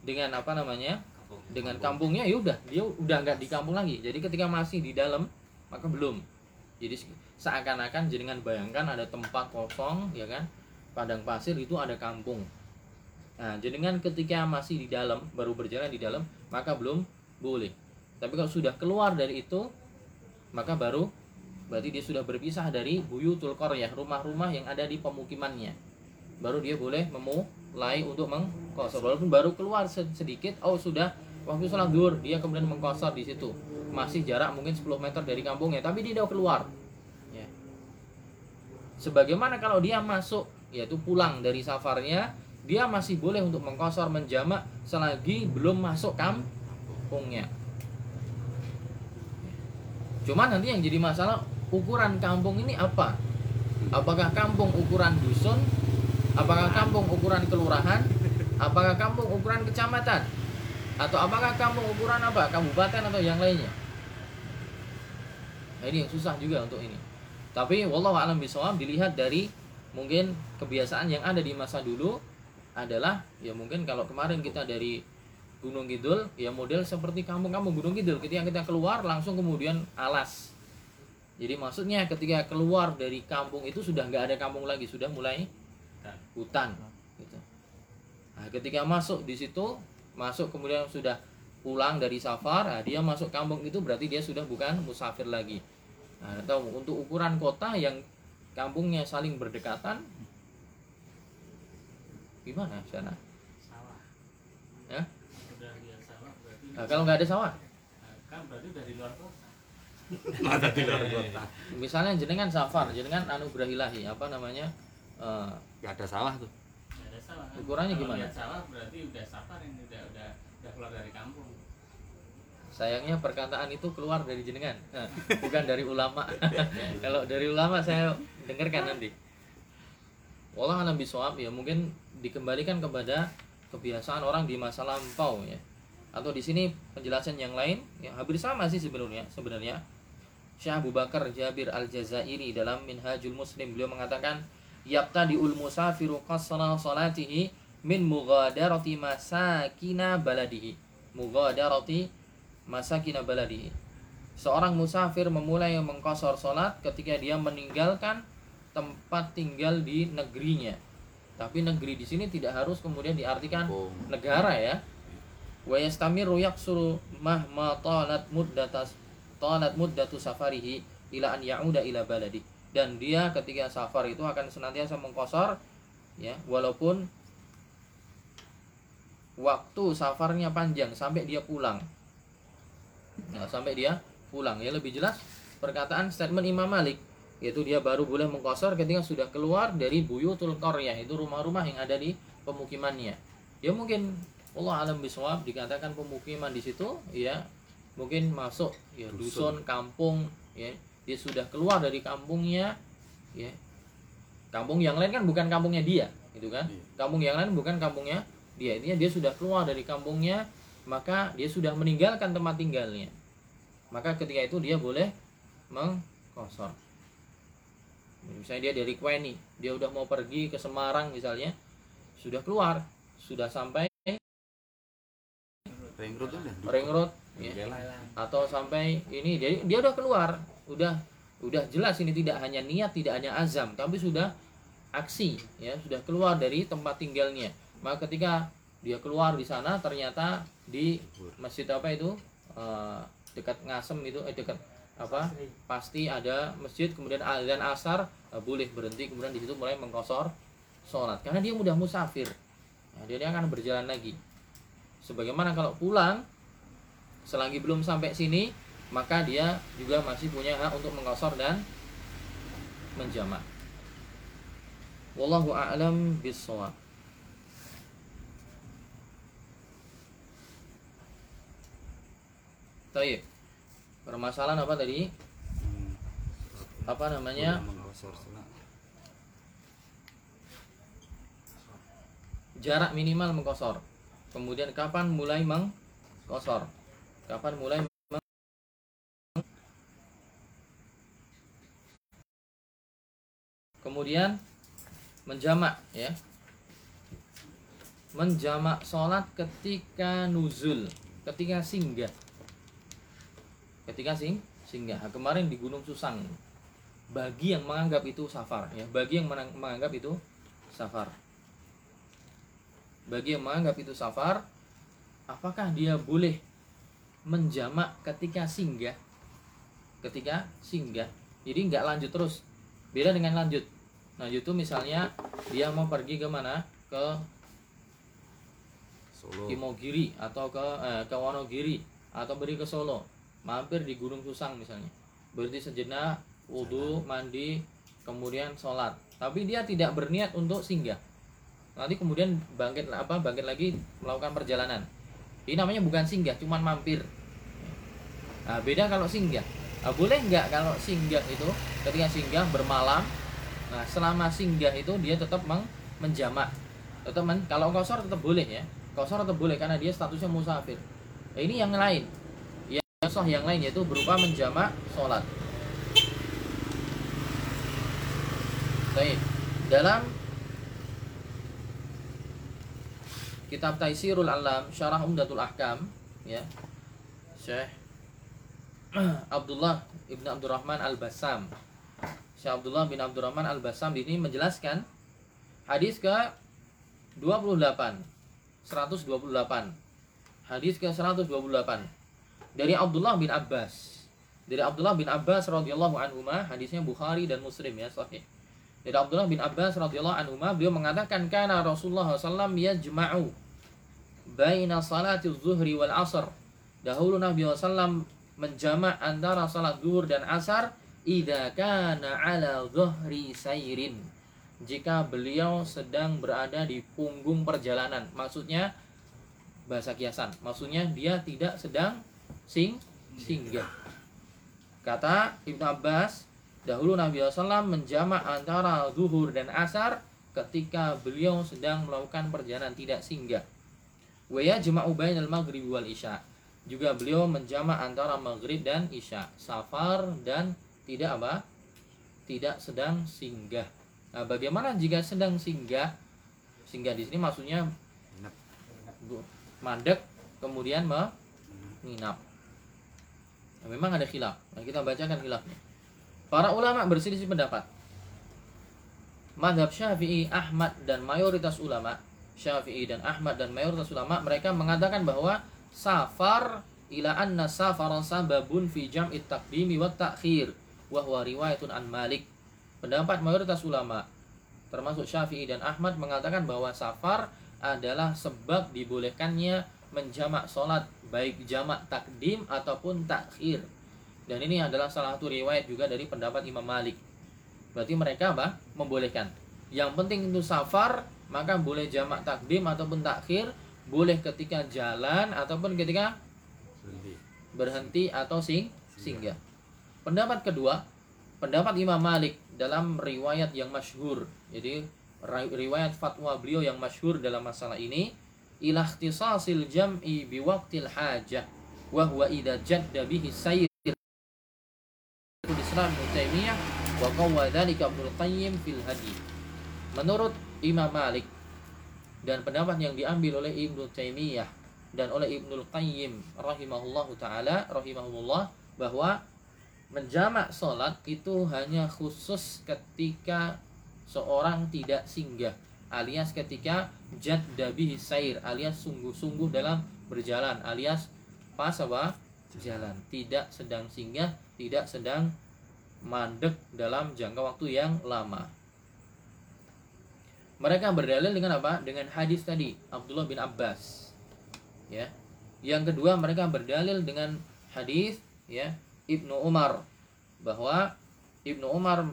[SPEAKER 1] dengan apa namanya dengan kampungnya ya udah dia udah nggak di kampung lagi. Jadi ketika masih di dalam maka belum jadi seakan-akan jenengan bayangkan ada tempat kosong ya kan? Padang pasir itu ada kampung. Nah jenengan ketika masih di dalam baru berjalan di dalam maka belum boleh. Tapi kalau sudah keluar dari itu maka baru berarti dia sudah berpisah dari buyutul qaryah rumah-rumah yang ada di pemukimannya. Baru dia boleh memulai untuk mengkosor walaupun baru keluar se- sedikit oh sudah waktu sholat duhur dia kemudian mengkosor di situ. Masih jarak mungkin 10 meter dari kampungnya tapi dia udah keluar. Ya. sebagaimana kalau dia masuk yaitu pulang dari safarnya dia masih boleh untuk mengkosor menjamak selagi belum masuk kampungnya. Cuman nanti yang jadi masalah ukuran kampung ini apa? Apakah kampung ukuran dusun? Apakah kampung ukuran kelurahan? Apakah kampung ukuran kecamatan atau apakah kampung ukuran apa? Kabupaten atau yang lainnya? Nah ini yang susah juga untuk ini. Tapi wallahu alam bisawab dilihat dari mungkin kebiasaan yang ada di masa dulu adalah ya mungkin kalau kemarin kita dari Gunung Kidul ya model seperti kampung-kampung Gunung Kidul. Ketika kita keluar langsung kemudian alas. Jadi maksudnya ketika keluar dari kampung itu sudah nggak ada kampung lagi sudah mulai hutan gitu. Nah, ketika masuk di situ masuk kemudian sudah pulang dari safar nah, dia masuk kampung itu berarti dia sudah bukan musafir lagi nah, atau untuk ukuran kota yang kampungnya saling berdekatan gimana sana
[SPEAKER 4] Sawah.
[SPEAKER 1] ya
[SPEAKER 4] Udah lihat sawah berarti
[SPEAKER 1] nah, kalau nggak ada sawah
[SPEAKER 4] kan berarti udah di luar kota.
[SPEAKER 2] Mata di luar kota.
[SPEAKER 1] misalnya jenengan safar jenengan anugerah ilahi apa namanya eh,
[SPEAKER 2] Gak ada sawah tuh.
[SPEAKER 4] Sawah kan.
[SPEAKER 1] Ukurannya
[SPEAKER 4] Kalau
[SPEAKER 1] gimana?
[SPEAKER 4] lihat sawah berarti udah safar ini udah udah udah keluar dari kampung.
[SPEAKER 1] sayangnya perkataan itu keluar dari jenengan Nah, bukan dari ulama kalau dari ulama saya dengarkan nanti Wallah alam bisawab ya mungkin dikembalikan kepada kebiasaan orang di masa lampau ya atau di sini penjelasan yang lain ya hampir sama sih sebenarnya sebenarnya Syekh Abu Bakar Jabir Al Jazairi dalam Minhajul Muslim beliau mengatakan yabtadiul musafiru qasra salatihi min mughadarati masakina baladihi. Mughadarati masakina baladihi. Seorang musafir memulai mengkosor salat ketika dia meninggalkan tempat tinggal di negerinya. Tapi negeri di sini tidak harus kemudian diartikan negara ya. Wa yastamiru yaksuru mahma talat muddatas talat muddatu safarihi ila an ya'uda ila baladi dan dia ketika safar itu akan senantiasa mengkosor ya walaupun waktu safarnya panjang sampai dia pulang. Nah, sampai dia pulang. Ya lebih jelas perkataan statement Imam Malik yaitu dia baru boleh mengkosor ketika sudah keluar dari buyutul qaryah itu rumah-rumah yang ada di pemukimannya. Ya mungkin Allah alam biswab dikatakan pemukiman di situ ya mungkin masuk ya dusun kampung ya dia sudah keluar dari kampungnya ya. Kampung yang lain kan bukan kampungnya dia gitu kan?
[SPEAKER 2] Iya.
[SPEAKER 1] kampung yang lain bukan kampungnya dia. Intinya dia sudah keluar dari kampungnya maka dia sudah meninggalkan tempat tinggalnya. Maka ketika itu dia boleh mengkosor. Misalnya dia dari Kweni dia udah mau pergi ke Semarang misalnya sudah keluar sudah sampai
[SPEAKER 2] Ring road udah.
[SPEAKER 1] ring road ya, atau sampai ini dia dia udah keluar udah udah jelas ini tidak hanya niat tidak hanya azam tapi sudah aksi ya sudah keluar dari tempat tinggalnya. Maka ketika dia keluar di sana ternyata di masjid apa itu? Eh, dekat ngasem itu eh dekat apa? Pasti ada masjid kemudian azan asar eh, boleh berhenti kemudian di situ mulai mengkosor sholat. Karena dia mudah musafir. Nah, dia akan berjalan lagi. Sebagaimana kalau pulang selagi belum sampai sini, maka dia juga masih punya hak untuk mengkosor dan menjamak. Wallahu a'lam bissawab. Tayyib. Permasalahan apa tadi? Apa namanya? Jarak minimal mengkosor. Kemudian kapan mulai mengkosor? Kapan mulai meng- Kemudian menjamak ya. Menjamak sholat ketika nuzul, ketika singgah. Ketika sing singgah. Nah, Kemarin di Gunung Susang. Bagi yang menganggap itu safar ya, bagi yang menganggap itu safar. Bagi yang menganggap itu safar, apakah dia boleh menjamak ketika singgah? Ketika singgah. Jadi nggak lanjut terus. Beda dengan lanjut. Lanjut itu misalnya dia mau pergi ke mana? Ke
[SPEAKER 2] Solo.
[SPEAKER 1] Imogiri atau ke eh, ke Wonogiri atau beri ke Solo. Mampir di Gunung Susang misalnya. Berhenti sejenak wudhu mandi kemudian sholat. Tapi dia tidak berniat untuk singgah. Nanti kemudian bangkit apa bangkit lagi melakukan perjalanan. Ini namanya bukan singgah cuman mampir. Nah, beda kalau singgah. Nah, boleh nggak kalau singgah itu? Ketika singgah bermalam nah selama singgah itu dia tetap meng- menjamak. Tetap men, kalau kosor tetap boleh ya. Kosor tetap boleh karena dia statusnya musafir. Nah, ini yang lain. Yang soh yang lain yaitu berupa menjamak sholat. Baik. dalam kitab Taisirul Alam Syarah Umdatul Ahkam ya. Syekh Abdullah Ibn Abdurrahman Al-Bassam Syekh Abdullah bin Abdurrahman Al-Bassam di sini menjelaskan hadis ke 28 128 hadis ke 128 dari Abdullah bin Abbas. Dari Abdullah bin Abbas radhiyallahu anhu hadisnya Bukhari dan Muslim ya sahih. Dari Abdullah bin Abbas radhiyallahu anhu beliau mengatakan kana Rasulullah SAW yajma'u baina salati zuhri wal asr. Dahulu Nabi SAW menjamak antara salat zuhur dan asar idza kana ala dhuhri sayrin. Jika beliau sedang berada di punggung perjalanan maksudnya bahasa kiasan maksudnya dia tidak sedang sing singgah. Kata Ibnu Abbas dahulu Nabi SAW menjamak antara zuhur dan asar ketika beliau sedang melakukan perjalanan tidak singgah. Wa yajma'u bainal maghrib wal isya. Juga beliau menjamak antara maghrib dan isya safar dan tidak apa? Tidak sedang singgah. Nah bagaimana jika sedang singgah? Singgah di sini maksudnya mandek kemudian menginap nah, memang ada khilaf. Nah, kita bacakan khilafnya. Para ulama berselisih pendapat. Madhab syafi'i Ahmad dan mayoritas ulama Syafi'i dan Ahmad dan mayoritas ulama mereka mengatakan bahwa safar ila anna safara sababun fi jam'i taqdimi wa ta'khir wa huwa riwayatun an Malik. Pendapat mayoritas ulama termasuk Syafi'i dan Ahmad mengatakan bahwa safar adalah sebab dibolehkannya menjamak sholat baik jamak takdim ataupun takhir. Dan ini adalah salah satu riwayat juga dari pendapat Imam Malik. Berarti mereka apa? Membolehkan. Yang penting itu safar, maka boleh jamak takdim ataupun takhir, boleh ketika jalan ataupun ketika
[SPEAKER 2] Berhenti.
[SPEAKER 1] berhenti atau sing singgah. Pendapat kedua, pendapat Imam Malik dalam riwayat yang masyhur. Jadi ri- riwayat fatwa beliau yang masyhur dalam masalah ini ila ikhtisasil jam'i bi waqtil hajah wa huwa idza jadda bihi sayr Islam Ibnu Taimiyah wa qawwa dzalika Ibnu Qayyim fil Hadi. Menurut Imam Malik dan pendapat yang diambil oleh Ibnu Taimiyah dan oleh Ibnu Qayyim rahimahullahu taala rahimahullah bahwa menjamak sholat itu hanya khusus ketika seorang tidak singgah alias ketika jadda bihi sair alias sungguh-sungguh dalam berjalan alias pas apa? Jalan. Tidak sedang singgah tidak sedang mandek dalam jangka waktu yang lama. Mereka berdalil dengan apa? Dengan hadis tadi Abdullah bin Abbas. Ya. Yang kedua mereka berdalil dengan hadis ya Ibnu Umar bahwa Ibnu Umar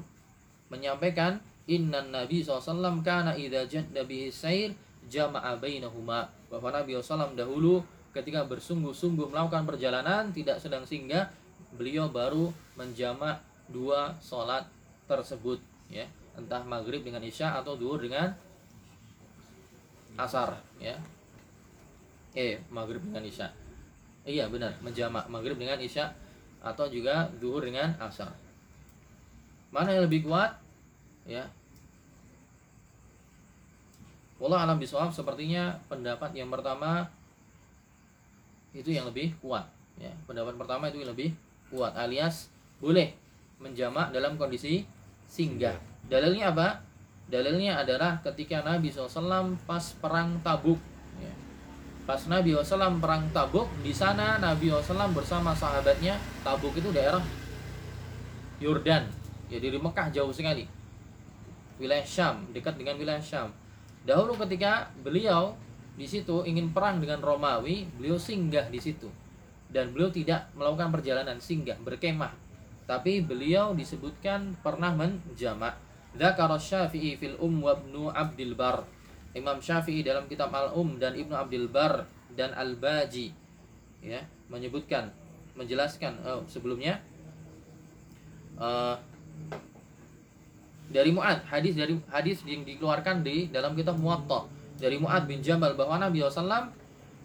[SPEAKER 1] menyampaikan Inna Nabi SAW kana idza jadda bihi sair jama'a bainahuma. Bahwa Nabi SAW dahulu ketika bersungguh-sungguh melakukan perjalanan tidak sedang singgah beliau baru menjamak dua sholat tersebut ya. Entah maghrib dengan isya atau duhur dengan asar ya. Eh maghrib dengan isya. Iya benar menjamak maghrib dengan isya atau juga duhur dengan asar. Mana yang lebih kuat? Ya. Wallah alam bisawab sepertinya pendapat yang pertama itu yang lebih kuat. Ya pendapat pertama itu yang lebih kuat alias boleh menjamak dalam kondisi singgah. Dalilnya apa? Dalilnya adalah ketika Nabi SAW pas perang Tabuk. Pas Nabi SAW perang Tabuk di sana Nabi SAW bersama sahabatnya Tabuk itu daerah Yordan ya dari Mekah jauh sekali wilayah Syam dekat dengan wilayah Syam dahulu ketika beliau di situ ingin perang dengan Romawi, beliau singgah di situ. Dan beliau tidak melakukan perjalanan singgah, berkemah. Tapi beliau disebutkan pernah menjamak. Dzakara Syafi'i fil Um wa Ibnu Abdul Bar. Imam Syafi'i dalam kitab Al-Um dan Ibnu Abdul Bar dan Al-Baji ya, menyebutkan menjelaskan oh, sebelumnya uh, dari Mu'ad hadis dari hadis yang dikeluarkan di dalam kitab Muwatta. Dari Mu'ad bin Jabal bahwa Nabi SAW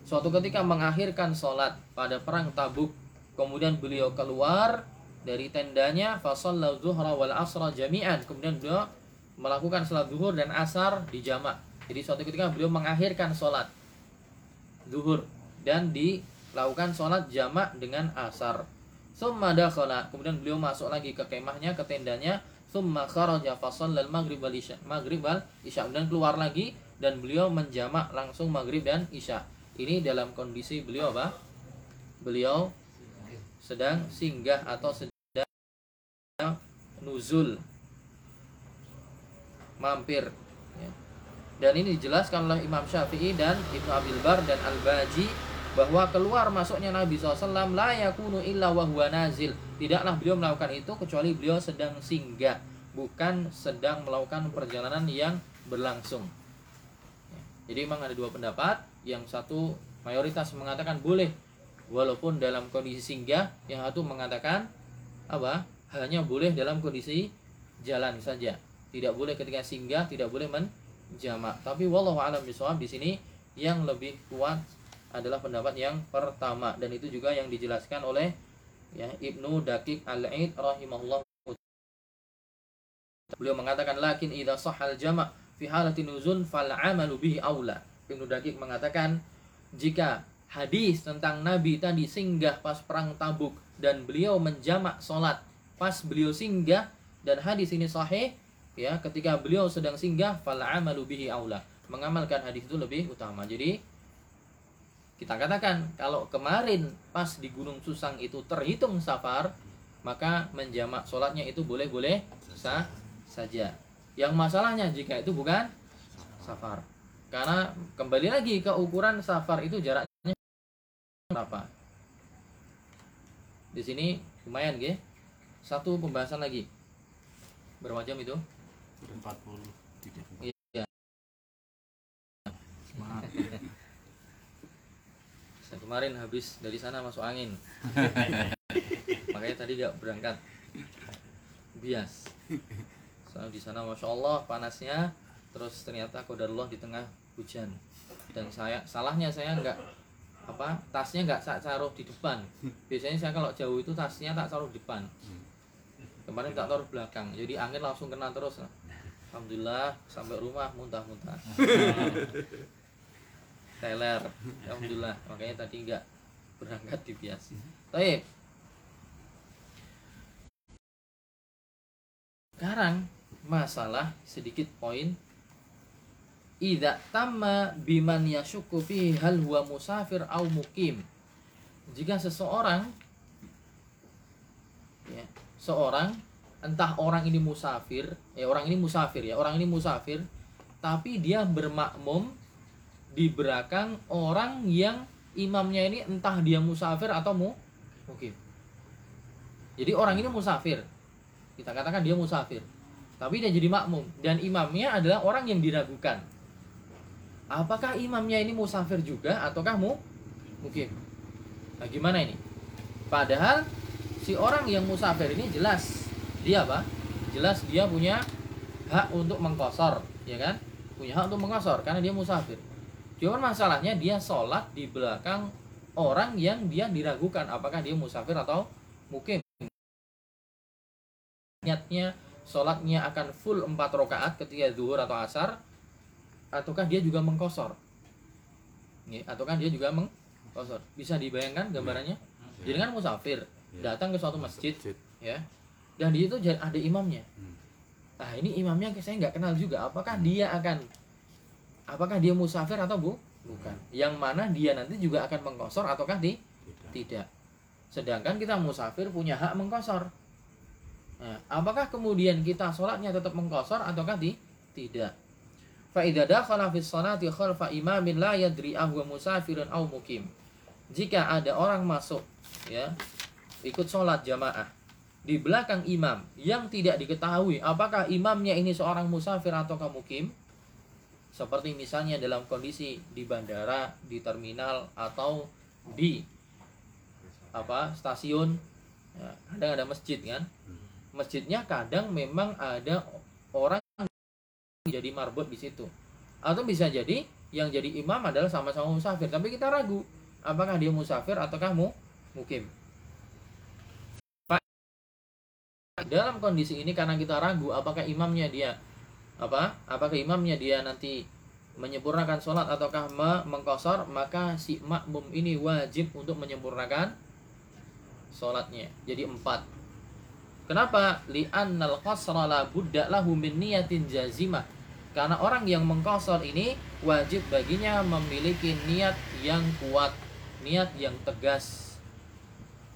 [SPEAKER 1] suatu ketika mengakhirkan sholat pada perang Tabuk. Kemudian beliau keluar dari tendanya fasallau zuhra wal asra jami'an. Kemudian beliau melakukan sholat zuhur dan asar di jamak jadi suatu ketika beliau mengakhirkan sholat zuhur dan dilakukan sholat jamak dengan asar summa dakhala kemudian beliau masuk lagi ke kemahnya ke tendanya summa kharaja fasallal maghrib wal isya maghrib wal isya dan keluar lagi dan beliau menjamak langsung maghrib dan isya. Ini dalam kondisi beliau apa? Beliau sedang singgah atau sedang nuzul mampir. Dan ini dijelaskan oleh Imam Syafi'i dan Ibnu Abil Bar dan Al-Baji bahwa keluar masuknya Nabi SAW la yakunu illa wa huwa nazil tidaklah beliau melakukan itu kecuali beliau sedang singgah bukan sedang melakukan perjalanan yang berlangsung jadi memang ada dua pendapat. Yang satu mayoritas mengatakan boleh walaupun dalam kondisi singgah, yang satu mengatakan apa? Hanya boleh dalam kondisi jalan saja. Tidak boleh ketika singgah, tidak boleh menjamak. Tapi wallahu alam bisawab di sini yang lebih kuat adalah pendapat yang pertama dan itu juga yang dijelaskan oleh ya Ibnu Dakik Al-Aid rahimahullah Beliau mengatakan lakin idza sahal jama' fi halati nuzul fal amalu bihi aula. Ibnu Dakik mengatakan jika hadis tentang Nabi tadi singgah pas perang Tabuk dan beliau menjamak sholat pas beliau singgah dan hadis ini sahih ya ketika beliau sedang singgah fal amalu bihi aula. Mengamalkan hadis itu lebih utama. Jadi kita katakan kalau kemarin pas di Gunung Susang itu terhitung safar maka menjamak sholatnya itu boleh-boleh sah saja yang masalahnya jika itu bukan safar. Karena kembali lagi ke ukuran safar itu jaraknya berapa? Di sini lumayan ge. Satu pembahasan lagi. Berapa jam itu?
[SPEAKER 3] 40
[SPEAKER 1] Iya. Saya kemarin habis dari sana masuk angin. Makanya tadi gak berangkat. Bias. Soalnya di sana masya Allah panasnya, terus ternyata kodarullah di tengah hujan. Dan saya salahnya saya nggak apa tasnya nggak saya taruh di depan. Biasanya saya kalau jauh itu tasnya tak taruh di depan. Kemarin tak taruh belakang, jadi angin langsung kena terus. Alhamdulillah sampai rumah muntah-muntah. Teler, alhamdulillah. Makanya tadi nggak berangkat di bias. Tapi sekarang masalah sedikit poin Ida tamma biman yashuku fi hal huwa musafir au mukim. Jika seseorang ya, seorang entah orang ini musafir, ya orang ini musafir ya, orang ini musafir tapi dia bermakmum di belakang orang yang imamnya ini entah dia musafir atau mu mukim. Jadi orang ini musafir. Kita katakan dia musafir. Tapi dia jadi makmum dan imamnya adalah orang yang diragukan. Apakah imamnya ini musafir juga ataukah mu mukim? Nah, gimana ini? Padahal si orang yang musafir ini jelas dia apa? Jelas dia punya hak untuk mengkosor, ya kan? Punya hak untuk mengkosor karena dia musafir. Cuman masalahnya dia sholat di belakang orang yang dia diragukan apakah dia musafir atau mukim. Niatnya sholatnya akan full 4 rakaat ketika zuhur atau asar ataukah dia juga mengkosor? Ya, ataukah dia juga mengkosor? Bisa dibayangkan gambarannya? Jadi kan musafir
[SPEAKER 2] Ya.
[SPEAKER 1] datang ke suatu Masjid. ya yang di situ ada imamnya
[SPEAKER 2] hmm.
[SPEAKER 1] nah ini imamnya saya nggak kenal juga apakah hmm. dia akan apakah dia musafir atau bu bukan hmm. yang mana dia nanti juga akan mengkosor ataukah di
[SPEAKER 2] tidak,
[SPEAKER 1] tidak. sedangkan kita musafir punya hak mengkosor nah, apakah kemudian kita sholatnya tetap mengkosor ataukah di tidak Faidah dakhala fis khalfa imamin la yadri ahwa musafirun au mukim. Jika ada orang masuk ya ikut sholat jamaah di belakang imam yang tidak diketahui apakah imamnya ini seorang musafir atau mukim? Seperti misalnya dalam kondisi di bandara di terminal atau di apa stasiun ya, kadang ada masjid kan? Masjidnya kadang memang ada orang yang jadi marbot di situ. Atau bisa jadi yang jadi imam adalah sama-sama musafir tapi kita ragu apakah dia musafir ataukah mu mukim dalam kondisi ini karena kita ragu apakah imamnya dia apa apakah imamnya dia nanti menyempurnakan sholat ataukah me- mengkosor maka si makmum ini wajib untuk menyempurnakan sholatnya. Jadi empat. Kenapa? Li'annal qasra la budda lahu min niyatin jazimah. Karena orang yang mengkosor ini wajib baginya memiliki niat yang kuat niat yang tegas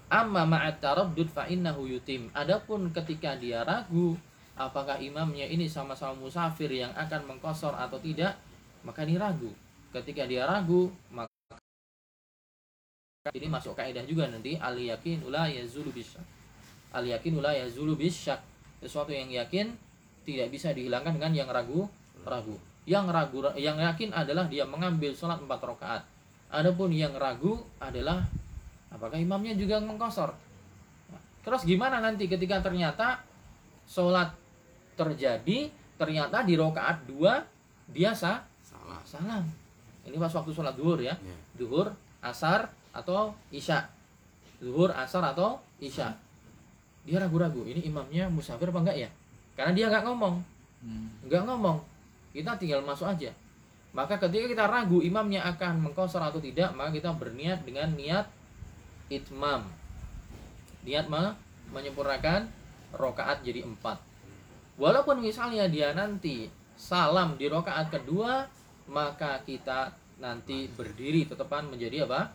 [SPEAKER 1] amma ma'at taraddud fa innahu yutim. Adapun ketika dia ragu apakah imamnya ini sama-sama musafir yang akan mengkosor atau tidak maka ini ragu. Ketika dia ragu maka ini masuk kaidah juga nanti al yakin ula yazulu bisyak al yakin ula yazulu bisyak sesuatu yang yakin tidak bisa dihilangkan dengan yang ragu ragu. Yang ragu yang yakin adalah dia mengambil sholat empat rakaat. Adapun yang ragu adalah apakah imamnya juga mengkosor? Nah, terus gimana nanti ketika ternyata sholat terjadi ternyata di rakaat dua dia sah
[SPEAKER 2] Salah.
[SPEAKER 1] salam. Ini pas waktu sholat duhur ya.
[SPEAKER 2] Ya.
[SPEAKER 1] duhur asar atau isya. Duhur asar atau isya. Dia ragu-ragu ini imamnya musafir apa enggak ya? Karena dia nggak ngomong. Nggak ngomong. Kita tinggal masuk aja. Maka ketika kita ragu imamnya akan mengkosor atau tidak maka kita berniat dengan niat itmam. Niat me- menyempurnakan rokaat jadi empat. Walaupun misalnya dia nanti salam di rokaat kedua maka kita nanti berdiri tetepan menjadi apa?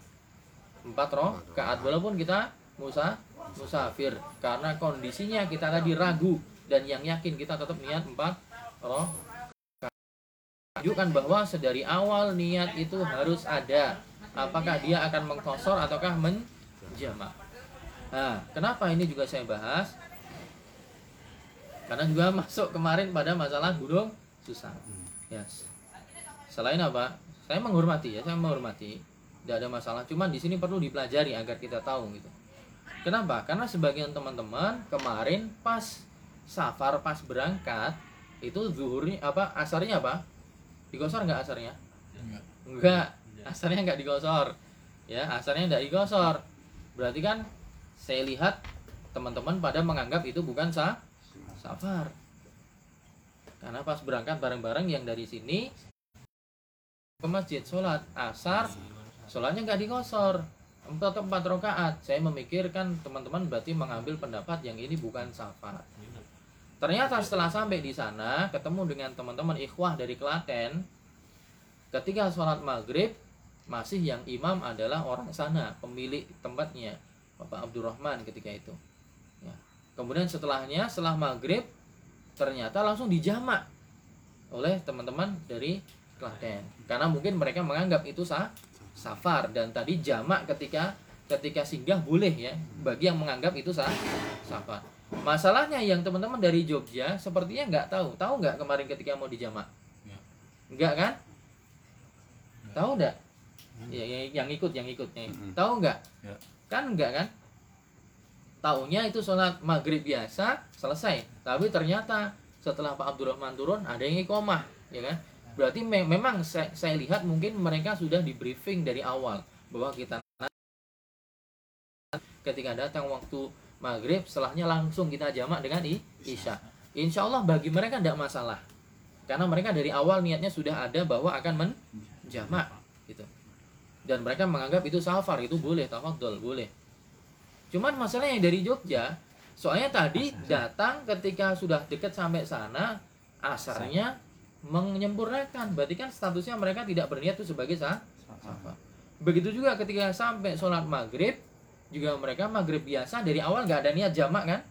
[SPEAKER 1] Empat rokaat. Walaupun kita musa musafir. Karena kondisinya kita tadi ragu dan yang yakin kita tetap niat empat roh tunjukkan bahwa sedari awal niat itu harus ada. Apakah dia akan mengkosor ataukah menjamak nah kenapa ini juga saya bahas? Karena juga masuk kemarin pada masalah gunung susah. Yes. Selain apa? Saya menghormati ya saya menghormati. Tidak ada masalah cuman di sini perlu dipelajari agar kita tahu gitu. Kenapa? Karena sebagian teman-teman kemarin pas safar pas berangkat itu zuhurnya apa? Asarnya apa? Digosor nggak asarnya?
[SPEAKER 4] Enggak.
[SPEAKER 1] enggak asarnya nggak digosor. Ya asarnya nggak digosor berarti kan saya lihat teman-teman pada menganggap itu bukan sah safar. Karena pas berangkat bareng-bareng yang dari sini ke masjid sholat asar sholatnya nggak digosor. Empat empat rakaat. Saya memikirkan teman-teman berarti mengambil pendapat yang ini bukan safar. Ternyata setelah sampai di sana ketemu dengan teman-teman ikhwah dari Klaten ketika sholat maghrib masih yang imam adalah orang sana pemilik tempatnya Bapak Abdurrahman ketika itu. Ya. kemudian setelahnya setelah maghrib ternyata langsung dijamak oleh teman-teman dari Klaten. Karena mungkin mereka menganggap itu sah safar. Dan tadi jamak ketika ketika singgah boleh ya bagi yang menganggap itu sah safar. Masalahnya yang teman-teman dari Jogja sepertinya nggak tahu. Tahu nggak kemarin ketika mau dijamak?
[SPEAKER 4] Ya.
[SPEAKER 1] nggak kan? Tahu nggak ya, ya, yang ikut yang ikut nih
[SPEAKER 2] Mm-mm.
[SPEAKER 1] tahu nggak?
[SPEAKER 2] Ya.
[SPEAKER 1] kan nggak kan? Taunya itu sholat maghrib biasa selesai. Tapi ternyata setelah Pak Abdurrahman turun ada yang ikomah ya kan? Berarti me- memang saya, saya lihat mungkin mereka sudah di briefing dari awal bahwa kita ketika datang waktu maghrib setelahnya langsung kita jamak dengan i- isya. Insya Allah bagi mereka tidak masalah. Karena mereka dari awal niatnya sudah ada bahwa akan menjamak dan mereka menganggap itu safar itu boleh tafadhol boleh. Cuman masalahnya dari Jogja soalnya tadi datang ketika sudah dekat sampai sana asarnya menyempurnakan. Berarti kan statusnya mereka tidak berniat itu sebagai sah safar. begitu juga ketika sampai sholat maghrib juga mereka maghrib biasa dari awal nggak ada niat jamak kan?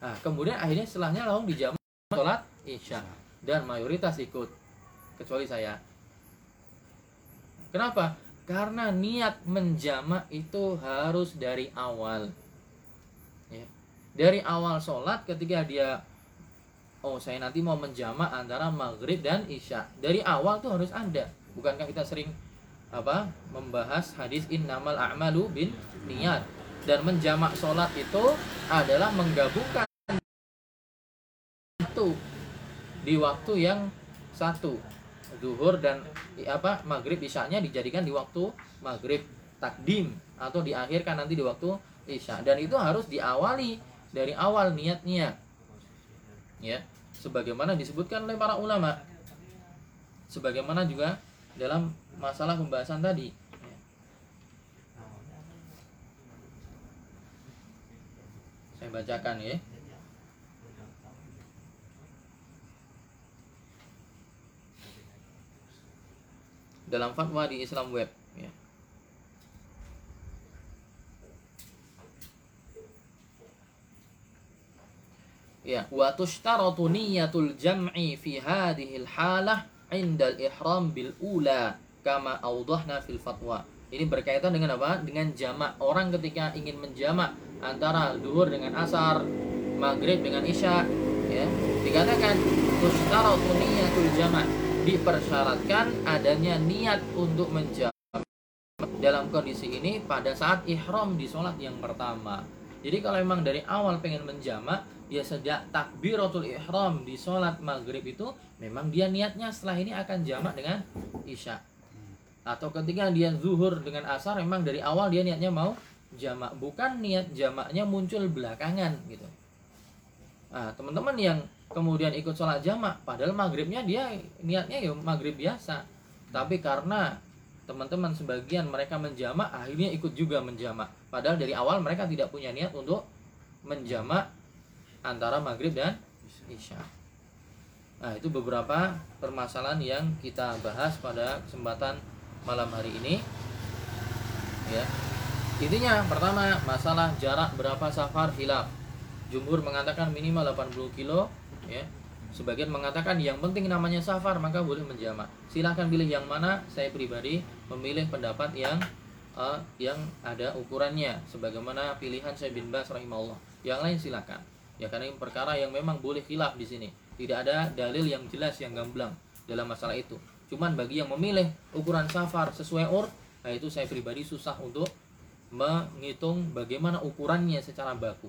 [SPEAKER 1] Nah kemudian akhirnya setelahnya langsung dijamak sholat isya. Dan mayoritas ikut kecuali saya kenapa? Karena niat menjamak itu harus dari awal. Ya. dari awal sholat ketika dia oh saya nanti mau menjamak antara maghrib dan isya. Dari awal tuh harus ada. Bukankah kita sering apa membahas hadis innamal a'malu bin niat? Dan menjamak sholat itu adalah menggabungkan itu di waktu yang satu zuhur dan apa maghrib isyanya dijadikan di waktu maghrib takdim atau diakhirkan nanti di waktu isya. Dan itu harus diawali dari awal niatnya. Ya sebagaimana disebutkan oleh para ulama. Sebagaimana juga dalam masalah pembahasan tadi. Ya. saya bacakan ya dalam fatwa di Islam Web ya. Ya, wa tushtaratu niyatul jam'i fi hadhihi al-halah 'inda al-ihram bil ula kama awdahna fil fatwa. Ini berkaitan dengan apa? Dengan jamak. Orang ketika ingin menjamak antara duhur dengan asar, maghrib dengan isya, ya. Dikatakan tushtaratu niyatul jama' dipersyaratkan adanya niat untuk menjamak dalam kondisi ini pada saat ihram di sholat yang pertama. Jadi kalau memang dari awal pengen menjamak, ya sejak takbiratul ihram di sholat maghrib itu memang dia niatnya setelah ini akan jamak dengan isya. Atau ketika dia zuhur dengan asar memang dari awal dia niatnya mau jamak, bukan niat jamaknya muncul belakangan gitu. Nah, teman-teman yang kemudian ikut sholat jamak, padahal maghribnya dia niatnya ya maghrib biasa, tapi karena teman-teman sebagian mereka menjamak akhirnya ikut juga menjamak. Padahal dari awal mereka tidak punya niat untuk menjamak antara maghrib dan isya. Nah itu beberapa permasalahan yang kita bahas pada kesempatan malam hari ini. Ya. Intinya pertama masalah jarak berapa safar hilaf jumhur mengatakan minimal 80 kilo ya Sebagian mengatakan yang penting namanya safar maka boleh menjamak. Silahkan pilih yang mana. Saya pribadi memilih pendapat yang eh, yang ada ukurannya. Sebagaimana pilihan saya bin Bas rahimahullah. Yang lain silahkan. Ya karena ini perkara yang memang boleh khilaf di sini. Tidak ada dalil yang jelas yang gamblang dalam masalah itu. Cuman bagi yang memilih ukuran safar sesuai ur, nah itu saya pribadi susah untuk menghitung bagaimana ukurannya secara baku.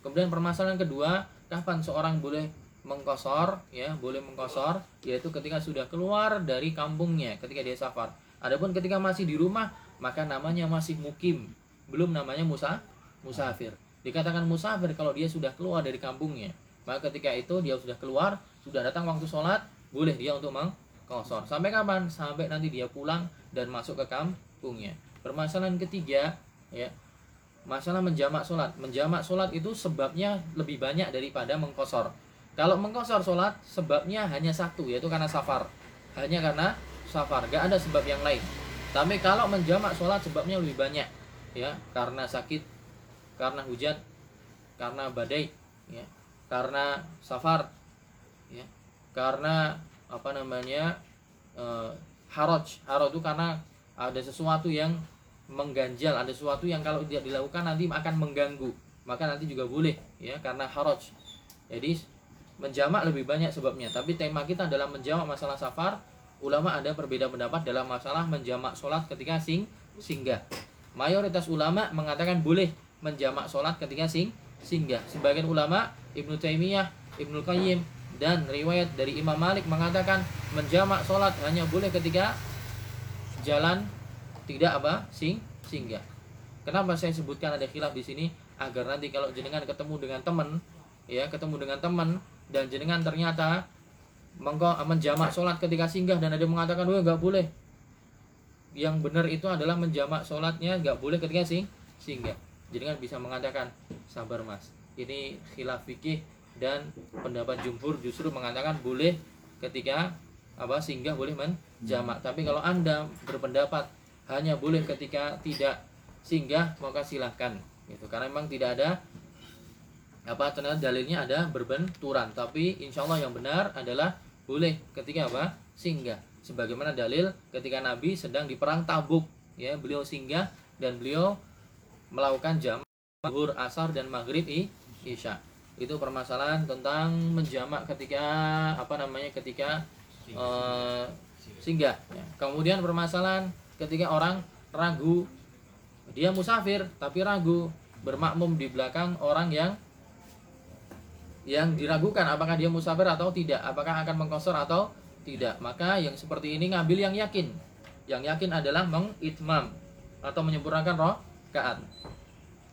[SPEAKER 1] Kemudian permasalahan kedua, kapan seorang boleh mengkosor ya boleh mengkosor yaitu ketika sudah keluar dari kampungnya ketika dia safar. Adapun ketika masih di rumah maka namanya masih mukim. Belum namanya musa musafir. Dikatakan musafir kalau dia sudah keluar dari kampungnya. Maka ketika itu dia sudah keluar sudah datang waktu sholat boleh dia untuk mengkosor. Sampai kapan? Sampai nanti dia pulang dan masuk ke kampungnya. Permasalahan ketiga ya masalah menjamak sholat. Menjamak sholat itu sebabnya lebih banyak daripada mengkosor. Kalau mengkosor sholat sebabnya hanya satu yaitu karena safar. Hanya karena safar, gak ada sebab yang lain. Tapi kalau menjamak sholat sebabnya lebih banyak. Ya karena sakit, karena hujan, karena badai, ya, karena safar, ya, karena apa namanya eh, haraj. Haraj itu karena ada sesuatu yang mengganjal. Ada sesuatu yang kalau tidak dilakukan nanti akan mengganggu. Maka nanti juga boleh ya karena haraj. Jadi menjamak lebih banyak sebabnya. Tapi tema kita adalah menjamak masalah safar. Ulama ada perbedaan pendapat dalam masalah menjamak sholat ketika sing singgah. Mayoritas ulama mengatakan boleh menjamak sholat ketika sing singgah. Sebagian ulama Ibnu Taimiyah Ibnu Qayyim dan riwayat dari Imam Malik mengatakan menjamak sholat hanya boleh ketika jalan tidak apa? Sing singgah kenapa saya sebutkan ada khilaf di sini? Agar nanti kalau jenengan ketemu dengan teman ya ketemu dengan teman dan jenengan ternyata mengko menjamak sholat ketika singgah dan ada mengatakan wah nggak boleh. Yang benar itu adalah menjamak sholatnya nggak boleh ketika sing singgah. Jenengan bisa mengatakan sabar mas. Ini khilaf fikih dan pendapat jumhur justru mengatakan boleh ketika apa singgah boleh menjamak. Tapi kalau anda berpendapat hanya boleh ketika tidak singgah maka silahkan gitu. Karena memang tidak ada apa ternyata dalilnya ada berbenturan. Tapi insya Allah yang benar adalah boleh ketika apa? Singgah. Sebagaimana dalil ketika Nabi sedang di perang Tabuk ya. Beliau singgah dan beliau melakukan jam zuhur asar dan maghrib i, isya. Itu permasalahan tentang menjamak ketika apa namanya ketika eh, singgah ya. kemudian permasalahan ketika orang ragu. Dia musafir tapi ragu. Bermakmum di belakang orang yang yang diragukan apakah dia musafir atau tidak apakah akan mengkosor atau tidak. Maka yang seperti ini ngambil yang yakin. Yang yakin adalah mengitmam atau menyempurnakan rokaat.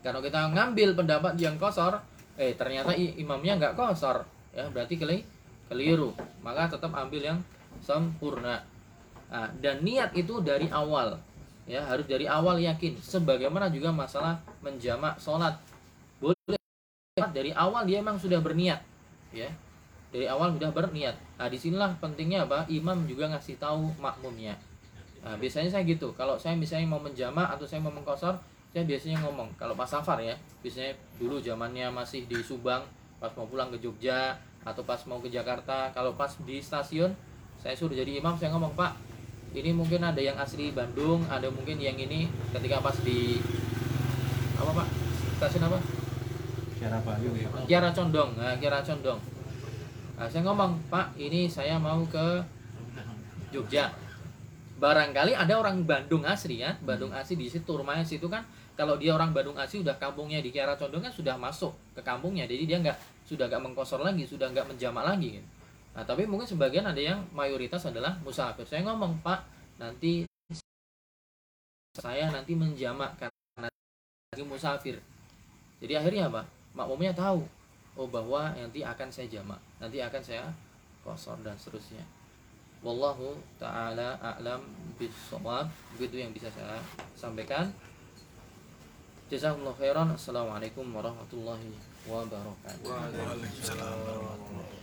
[SPEAKER 1] Kalau kita ngambil pendapat yang kosor eh ternyata imamnya nggak kosor ya berarti keli keliru. Maka tetap ambil yang sempurna Nah, dan niat itu dari awal. Ya harus dari awal yakin. Sebagaimana juga masalah menjamak sholat. Boleh. Dari awal dia memang sudah berniat. Ya dari awal sudah berniat. Nah di sinilah pentingnya apa imam juga ngasih tahu makmumnya. Nah biasanya saya gitu. Kalau saya misalnya mau menjamak atau saya mau mengkosor saya biasanya ngomong. Kalau pas safar ya biasanya dulu zamannya masih di Subang pas mau pulang ke Jogja atau pas mau ke Jakarta. Kalau pas di stasiun saya suruh jadi imam saya ngomong pak ini mungkin ada yang asli Bandung ada mungkin yang ini ketika pas di apa pak? Stasiun apa?
[SPEAKER 5] Kiara Bayu
[SPEAKER 1] Kiara Condong. Nah, Kiara Condong. Nah, saya ngomong pak ini saya mau ke Jogja. Barangkali ada orang Bandung asli ya. Bandung asli di situ rumahnya situ kan. Kalau dia orang Bandung asli udah kampungnya di Kiara Condong kan sudah masuk ke kampungnya. Jadi dia nggak sudah nggak mengkosor lagi sudah nggak menjamak lagi gitu. Nah tapi mungkin sebagian ada yang mayoritas adalah musafir. Saya ngomong pak nanti saya nanti menjamak karena lagi musafir. Jadi akhirnya apa? Makmumnya tahu oh bahwa nanti akan saya jamak nanti akan saya kosor dan seterusnya. Wallahu taala a'lam bissawab begitu yang bisa saya sampaikan. Jazakumullah khairan. Assalamualaikum warahmatullahi wabarakatuh.
[SPEAKER 2] Waalaikumsalam warahmatullahi wabarakatuh.